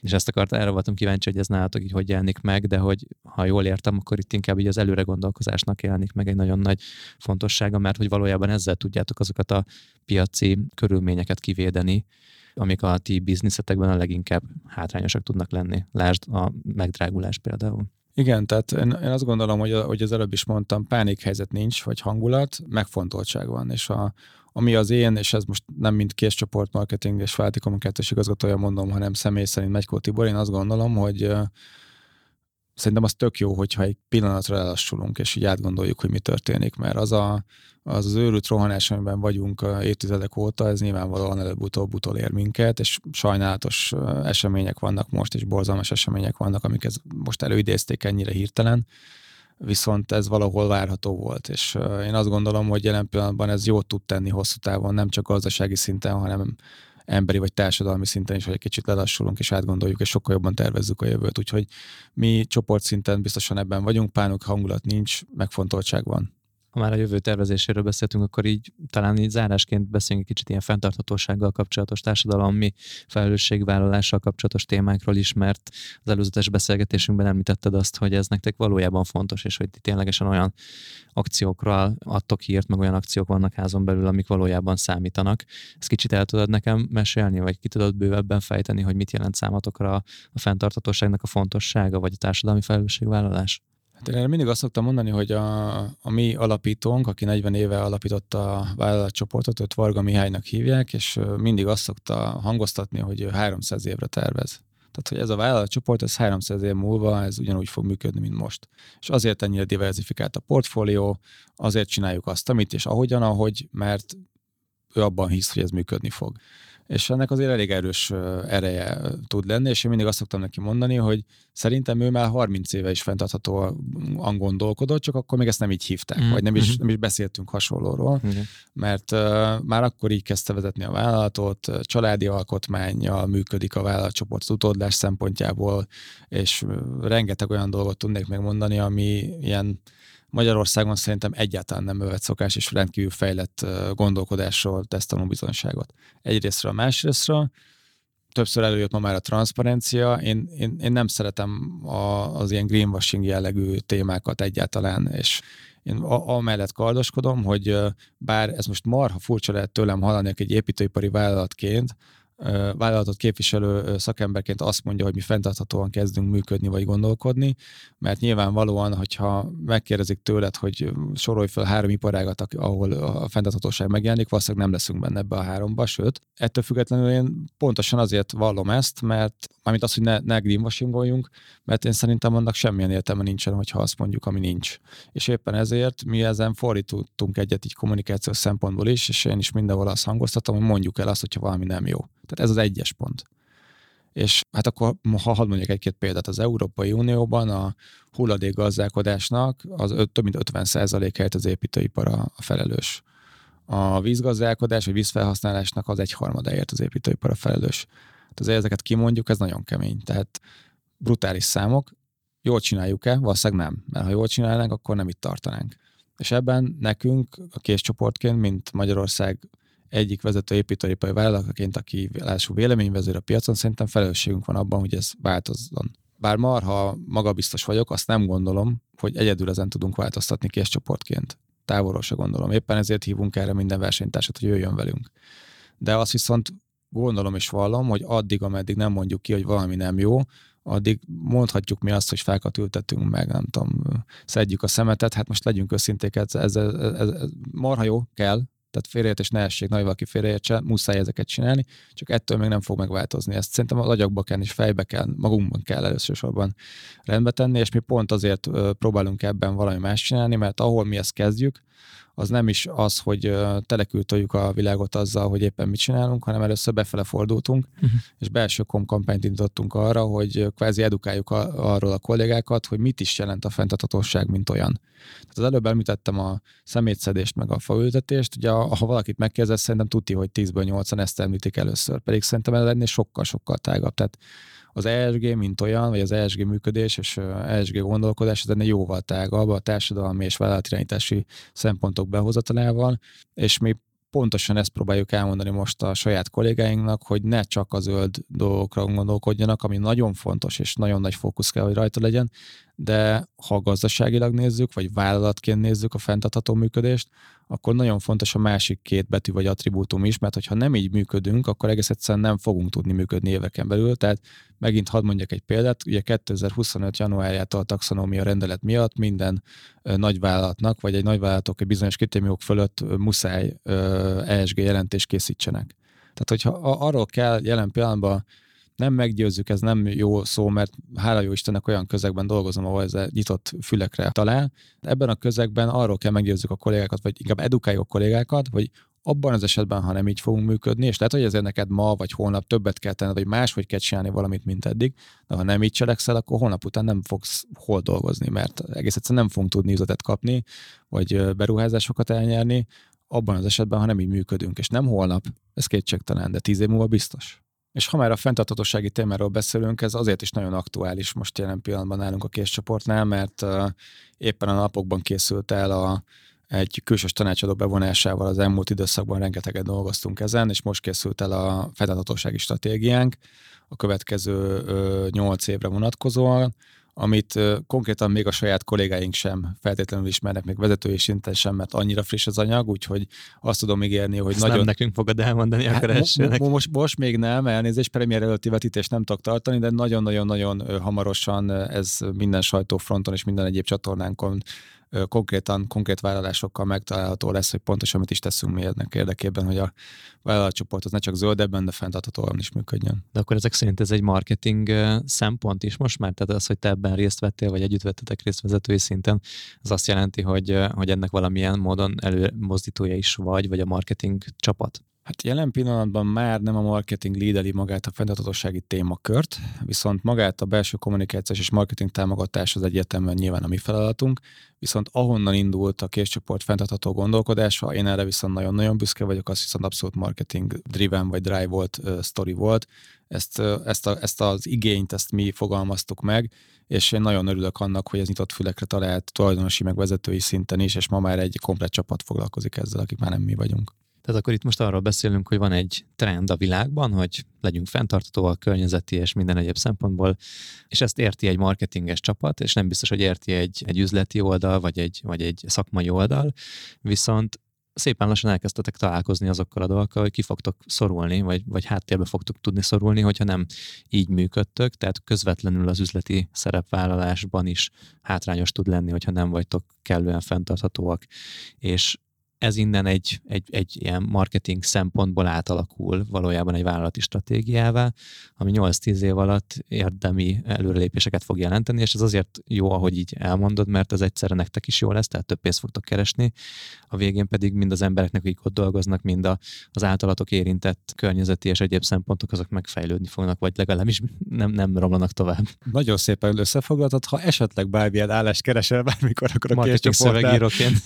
és ezt akart, erre voltam kíváncsi, hogy ez nálatok így hogy jelenik meg, de hogy ha jól értem, akkor itt inkább így az előre gondolkozásnak jelenik meg egy nagyon nagy fontossága, mert hogy valójában ezzel tudjátok azokat a piaci körülményeket kivédeni, amik a ti bizniszetekben a leginkább hátrányosak tudnak lenni. Lásd a megdrágulás például. Igen, tehát én, én azt gondolom, hogy, hogy az előbb is mondtam, pánikhelyzet nincs, vagy hangulat, megfontoltság van, és a, ami az én, és ez most nem mint késcsoport marketing és válti kommunikációs igazgatója mondom, hanem személy szerint Megykó Tibor, én azt gondolom, hogy szerintem az tök jó, hogyha egy pillanatra elassulunk, és így átgondoljuk, hogy mi történik, mert az a, az, az őrült rohanás, amiben vagyunk évtizedek óta, ez nyilvánvalóan előbb-utóbb utolér minket, és sajnálatos események vannak most, és borzalmas események vannak, amik ez most előidézték ennyire hirtelen, viszont ez valahol várható volt, és én azt gondolom, hogy jelen pillanatban ez jót tud tenni hosszú távon, nem csak gazdasági szinten, hanem emberi vagy társadalmi szinten is, hogy egy kicsit lelassulunk és átgondoljuk, és sokkal jobban tervezzük a jövőt. Úgyhogy mi csoportszinten biztosan ebben vagyunk, pánok hangulat nincs, megfontoltság van ha már a jövő tervezéséről beszéltünk, akkor így talán így zárásként beszéljünk egy kicsit ilyen fenntarthatósággal kapcsolatos társadalmi felelősségvállalással kapcsolatos témákról is, mert az előzetes beszélgetésünkben említetted azt, hogy ez nektek valójában fontos, és hogy ténylegesen olyan akciókról adtok hírt, meg olyan akciók vannak házon belül, amik valójában számítanak. Ezt kicsit el tudod nekem mesélni, vagy ki tudod bővebben fejteni, hogy mit jelent számotokra a fenntarthatóságnak a fontossága, vagy a társadalmi felelősségvállalás? Hát én mindig azt szoktam mondani, hogy a, a mi alapítónk, aki 40 éve alapította a vállalatcsoportot, őt Varga Mihálynak hívják, és mindig azt szokta hangoztatni, hogy ő 300 évre tervez. Tehát, hogy ez a vállalatcsoport, ez 300 év múlva, ez ugyanúgy fog működni, mint most. És azért ennyire diversifikált a portfólió, azért csináljuk azt, amit és ahogyan, ahogy, mert ő abban hisz, hogy ez működni fog és ennek azért elég erős ereje tud lenni, és én mindig azt szoktam neki mondani, hogy szerintem ő már 30 éve is fenntarthatóan gondolkodott, csak akkor még ezt nem így hívták, mm. vagy nem is, mhm. nem is beszéltünk hasonlóról, mm. mert uh, már akkor így kezdte vezetni a vállalatot, családi alkotmányjal működik a vállalatcsoport utódlás szempontjából, és rengeteg olyan dolgot tudnék megmondani, ami ilyen Magyarországon szerintem egyáltalán nem övet szokás, és rendkívül fejlett gondolkodásról tesz tanúbizonyságot. Egyrésztről, másrésztről, többször előjött ma már a transzparencia. Én, én, én nem szeretem a, az ilyen greenwashing jellegű témákat egyáltalán, és én amellett kardoskodom, hogy bár ez most marha furcsa lehet tőlem hallani, egy építőipari vállalatként, vállalatot képviselő szakemberként azt mondja, hogy mi fenntarthatóan kezdünk működni vagy gondolkodni, mert nyilvánvalóan, hogyha megkérdezik tőled, hogy sorolj fel három iparágat, ahol a fenntarthatóság megjelenik, valószínűleg nem leszünk benne ebbe a háromba, sőt, ettől függetlenül én pontosan azért vallom ezt, mert mármint az, hogy ne, ne greenwashingoljunk, mert én szerintem annak semmilyen értelme nincsen, hogyha azt mondjuk, ami nincs. És éppen ezért mi ezen fordítottunk egyet így kommunikációs szempontból is, és én is mindenhol azt hangoztatom, hogy mondjuk el azt, hogyha valami nem jó. Tehát ez az egyes pont. És hát akkor, ha hadd mondjak egy-két példát, az Európai Unióban a hulladék gazdálkodásnak az több mint 50 helyett az építőipar a, a felelős. A vízgazdálkodás, vagy vízfelhasználásnak az egyharmadáért az építőipar a felelős. Azért ezeket kimondjuk, ez nagyon kemény. Tehát brutális számok. Jól csináljuk-e? Valószínűleg nem. Mert ha jól csinálnánk, akkor nem itt tartanánk. És ebben nekünk a késcsoportként, mint Magyarország egyik vezető építőipari vállalataként, aki lássuk véleményvezér a piacon, szerintem felelősségünk van abban, hogy ez változzon. Bár marha magabiztos vagyok, azt nem gondolom, hogy egyedül ezen tudunk változtatni késcsoportként. Távolról se gondolom. Éppen ezért hívunk erre minden versenytársat, hogy jöjjön velünk. De azt viszont gondolom és vallom, hogy addig, ameddig nem mondjuk ki, hogy valami nem jó, addig mondhatjuk mi azt, hogy fákat ültetünk meg, nem tudom, szedjük a szemetet, hát most legyünk őszinték, ez, ez, ez, ez, marha jó, kell, tehát félreértés ne essék, nagy valaki félreértse, muszáj ezeket csinálni, csak ettől még nem fog megváltozni. Ezt szerintem az agyakba kell és fejbe kell, magunkban kell előszörsorban rendbe tenni, és mi pont azért próbálunk ebben valami más csinálni, mert ahol mi ezt kezdjük, az nem is az, hogy telekültoljuk a világot azzal, hogy éppen mit csinálunk, hanem először befele fordultunk, uh-huh. és belső kampányt indítottunk arra, hogy kvázi edukáljuk a, arról a kollégákat, hogy mit is jelent a fenntarthatóság, mint olyan. Tehát az előbb említettem a szemétszedést, meg a faültetést, ugye ha valakit megkérdez, szerintem tudti, hogy 10-ből 8-an ezt említik először, pedig szerintem ez ennél sokkal-sokkal tágabb. Tehát az ESG, mint olyan, vagy az ESG működés és ESG gondolkodás, ez ennél jóval tágabb a társadalmi és vállalatirányítási szempontok behozatalával, és mi pontosan ezt próbáljuk elmondani most a saját kollégáinknak, hogy ne csak a zöld dolgokra gondolkodjanak, ami nagyon fontos és nagyon nagy fókusz kell, hogy rajta legyen, de ha gazdaságilag nézzük, vagy vállalatként nézzük a fenntartható működést, akkor nagyon fontos a másik két betű vagy attribútum is, mert hogyha nem így működünk, akkor egész egyszerűen nem fogunk tudni működni éveken belül. Tehát megint hadd mondjak egy példát, ugye 2025. januárjától a taxonómia rendelet miatt minden nagyvállalatnak, vagy egy nagyvállalatok egy bizonyos kritériumok fölött muszáj ESG jelentést készítsenek. Tehát, hogyha arról kell jelen pillanatban nem meggyőzzük, ez nem jó szó, mert hála jó Istennek olyan közegben dolgozom, ahol ez nyitott fülekre talál. Ebben a közegben arról kell meggyőzzük a kollégákat, vagy inkább edukáljuk a kollégákat, hogy abban az esetben, ha nem így fogunk működni, és lehet, hogy ezért neked ma vagy holnap többet kell tenned, vagy máshogy kell csinálni valamit, mint eddig, de ha nem így cselekszel, akkor holnap után nem fogsz hol dolgozni, mert egész egyszerűen nem fogunk tudni üzletet kapni, vagy beruházásokat elnyerni, abban az esetben, ha nem így működünk, és nem holnap, ez kétségtelen, de tíz év múlva biztos. És ha már a fenntartatósági témáról beszélünk, ez azért is nagyon aktuális most jelen pillanatban nálunk a késcsoportnál, mert éppen a napokban készült el a, egy külsős tanácsadó bevonásával az elmúlt időszakban rengeteget dolgoztunk ezen, és most készült el a fenntartatósági stratégiánk a következő nyolc évre vonatkozóan, amit konkrétan még a saját kollégáink sem feltétlenül ismernek, még vezetői szinten sem, mert annyira friss az anyag, úgyhogy azt tudom ígérni, hogy Ezt nagyon... nem nekünk fogod elmondani hát, akkor elsőnek. Mo- most, most még nem, elnézést, premier előtti vetítést nem tudok tartani, de nagyon-nagyon-nagyon hamarosan ez minden sajtófronton és minden egyéb csatornánkon konkrétan, konkrét vállalásokkal megtalálható lesz, hogy pontosan mit is teszünk mi ennek érdekében, hogy a vállalatcsoport az ne csak zöldebben, de fenntarthatóan is működjön. De akkor ezek szerint ez egy marketing szempont is most már? Tehát az, hogy te ebben részt vettél, vagy együtt vettetek részt vezetői szinten, az azt jelenti, hogy, hogy ennek valamilyen módon előmozdítója is vagy, vagy a marketing csapat? Hát jelen pillanatban már nem a marketing lídeli magát a fenntarthatósági témakört, viszont magát a belső kommunikációs és marketing támogatás az egyértelműen nyilván a mi feladatunk, viszont ahonnan indult a késcsoport fenntartható gondolkodása, én erre viszont nagyon-nagyon büszke vagyok, az viszont abszolút marketing driven vagy drive volt, story volt. Ezt, ezt, a, ezt az igényt, ezt mi fogalmaztuk meg, és én nagyon örülök annak, hogy ez nyitott fülekre talált tulajdonosi meg vezetői szinten is, és ma már egy komplet csapat foglalkozik ezzel, akik már nem mi vagyunk. Tehát akkor itt most arról beszélünk, hogy van egy trend a világban, hogy legyünk fenntartatóak környezeti és minden egyéb szempontból, és ezt érti egy marketinges csapat, és nem biztos, hogy érti egy, egy üzleti oldal, vagy egy, vagy egy szakmai oldal, viszont szépen lassan elkezdtetek találkozni azokkal a dolgokkal, hogy ki fogtok szorulni, vagy, vagy háttérbe fogtok tudni szorulni, hogyha nem így működtök, tehát közvetlenül az üzleti szerepvállalásban is hátrányos tud lenni, hogyha nem vagytok kellően fenntarthatóak. És ez innen egy, egy, egy ilyen marketing szempontból átalakul valójában egy vállalati stratégiává, ami 8-10 év alatt érdemi előrelépéseket fog jelenteni, és ez azért jó, ahogy így elmondod, mert ez egyszerre nektek is jó lesz, tehát több pénzt fogtok keresni, a végén pedig mind az embereknek, akik ott dolgoznak, mind a, az általatok érintett környezeti és egyéb szempontok, azok megfejlődni fognak, vagy legalábbis nem, nem romlanak tovább. Nagyon szépen összefoglaltad, ha esetleg bármilyen állást keresel bármikor, akkor a Marketing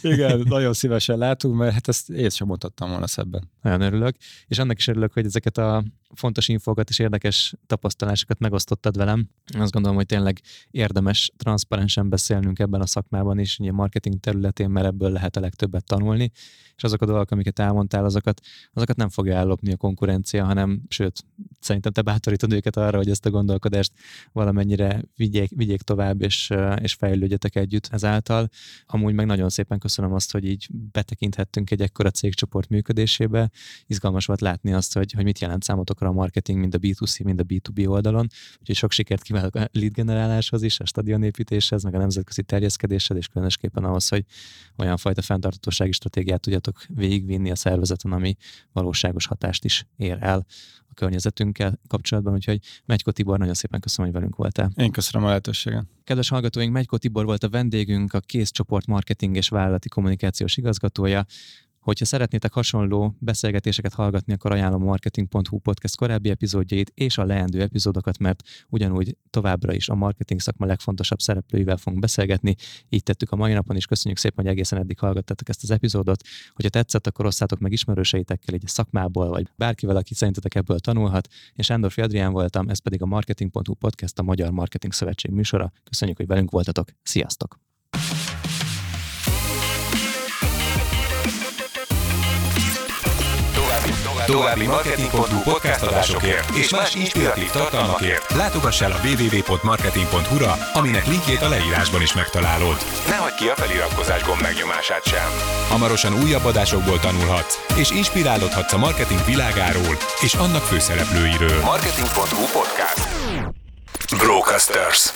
Igen, nagyon szívesen lát csináltuk, mert hát ezt én sem mutattam volna szebben. Nagyon örülök, és annak is örülök, hogy ezeket a fontos infókat és érdekes tapasztalásokat megosztottad velem. Azt gondolom, hogy tényleg érdemes transzparensen beszélnünk ebben a szakmában is, ugye marketing területén, mert ebből lehet a legtöbbet tanulni, és azok a dolgok, amiket elmondtál, azokat, azokat nem fogja ellopni a konkurencia, hanem sőt, szerintem te bátorítod őket arra, hogy ezt a gondolkodást valamennyire vigyék, vigyék tovább, és, és fejlődjetek együtt ezáltal. Amúgy meg nagyon szépen köszönöm azt, hogy így betekinthettünk egy ekkora cégcsoport működésébe. Izgalmas volt látni azt, hogy, hogy mit jelent számotokra a marketing, mind a B2C, mind a B2B oldalon. Úgyhogy sok sikert kívánok a lead generáláshoz is, a stadionépítéshez, meg a nemzetközi terjeszkedéshez, és különösképpen ahhoz, hogy olyan fajta fenntartatósági stratégiát tudjatok végigvinni a szervezeten, ami valóságos hatást is ér el a környezetünkkel kapcsolatban, úgyhogy Megyko Tibor, nagyon szépen köszönöm, hogy velünk voltál. Én köszönöm a lehetőséget. Kedves hallgatóink, Megyko Tibor volt a vendégünk, a Kész Csoport marketing és vállalati kommunikációs igazgatója. Hogyha szeretnétek hasonló beszélgetéseket hallgatni, akkor ajánlom a marketing.hu podcast korábbi epizódjait és a leendő epizódokat, mert ugyanúgy továbbra is a marketing szakma legfontosabb szereplőivel fogunk beszélgetni. Így tettük a mai napon is. Köszönjük szépen, hogy egészen eddig hallgattatok ezt az epizódot. Hogyha tetszett, akkor osszátok meg ismerőseitekkel egy szakmából, vagy bárkivel, aki szerintetek ebből tanulhat. Én Sándor Adrián voltam, ez pedig a marketing.hu podcast, a Magyar Marketing Szövetség műsora. Köszönjük, hogy velünk voltatok. Sziasztok! További marketing.hu podcast adásokért és más inspiratív tartalmakért látogass el a www.marketing.hu-ra, aminek linkjét a leírásban is megtalálod. Ne hagyd ki a feliratkozás gomb megnyomását sem. Hamarosan újabb adásokból tanulhatsz, és inspirálódhatsz a marketing világáról és annak főszereplőiről. Marketing.hu podcast. Brocasters.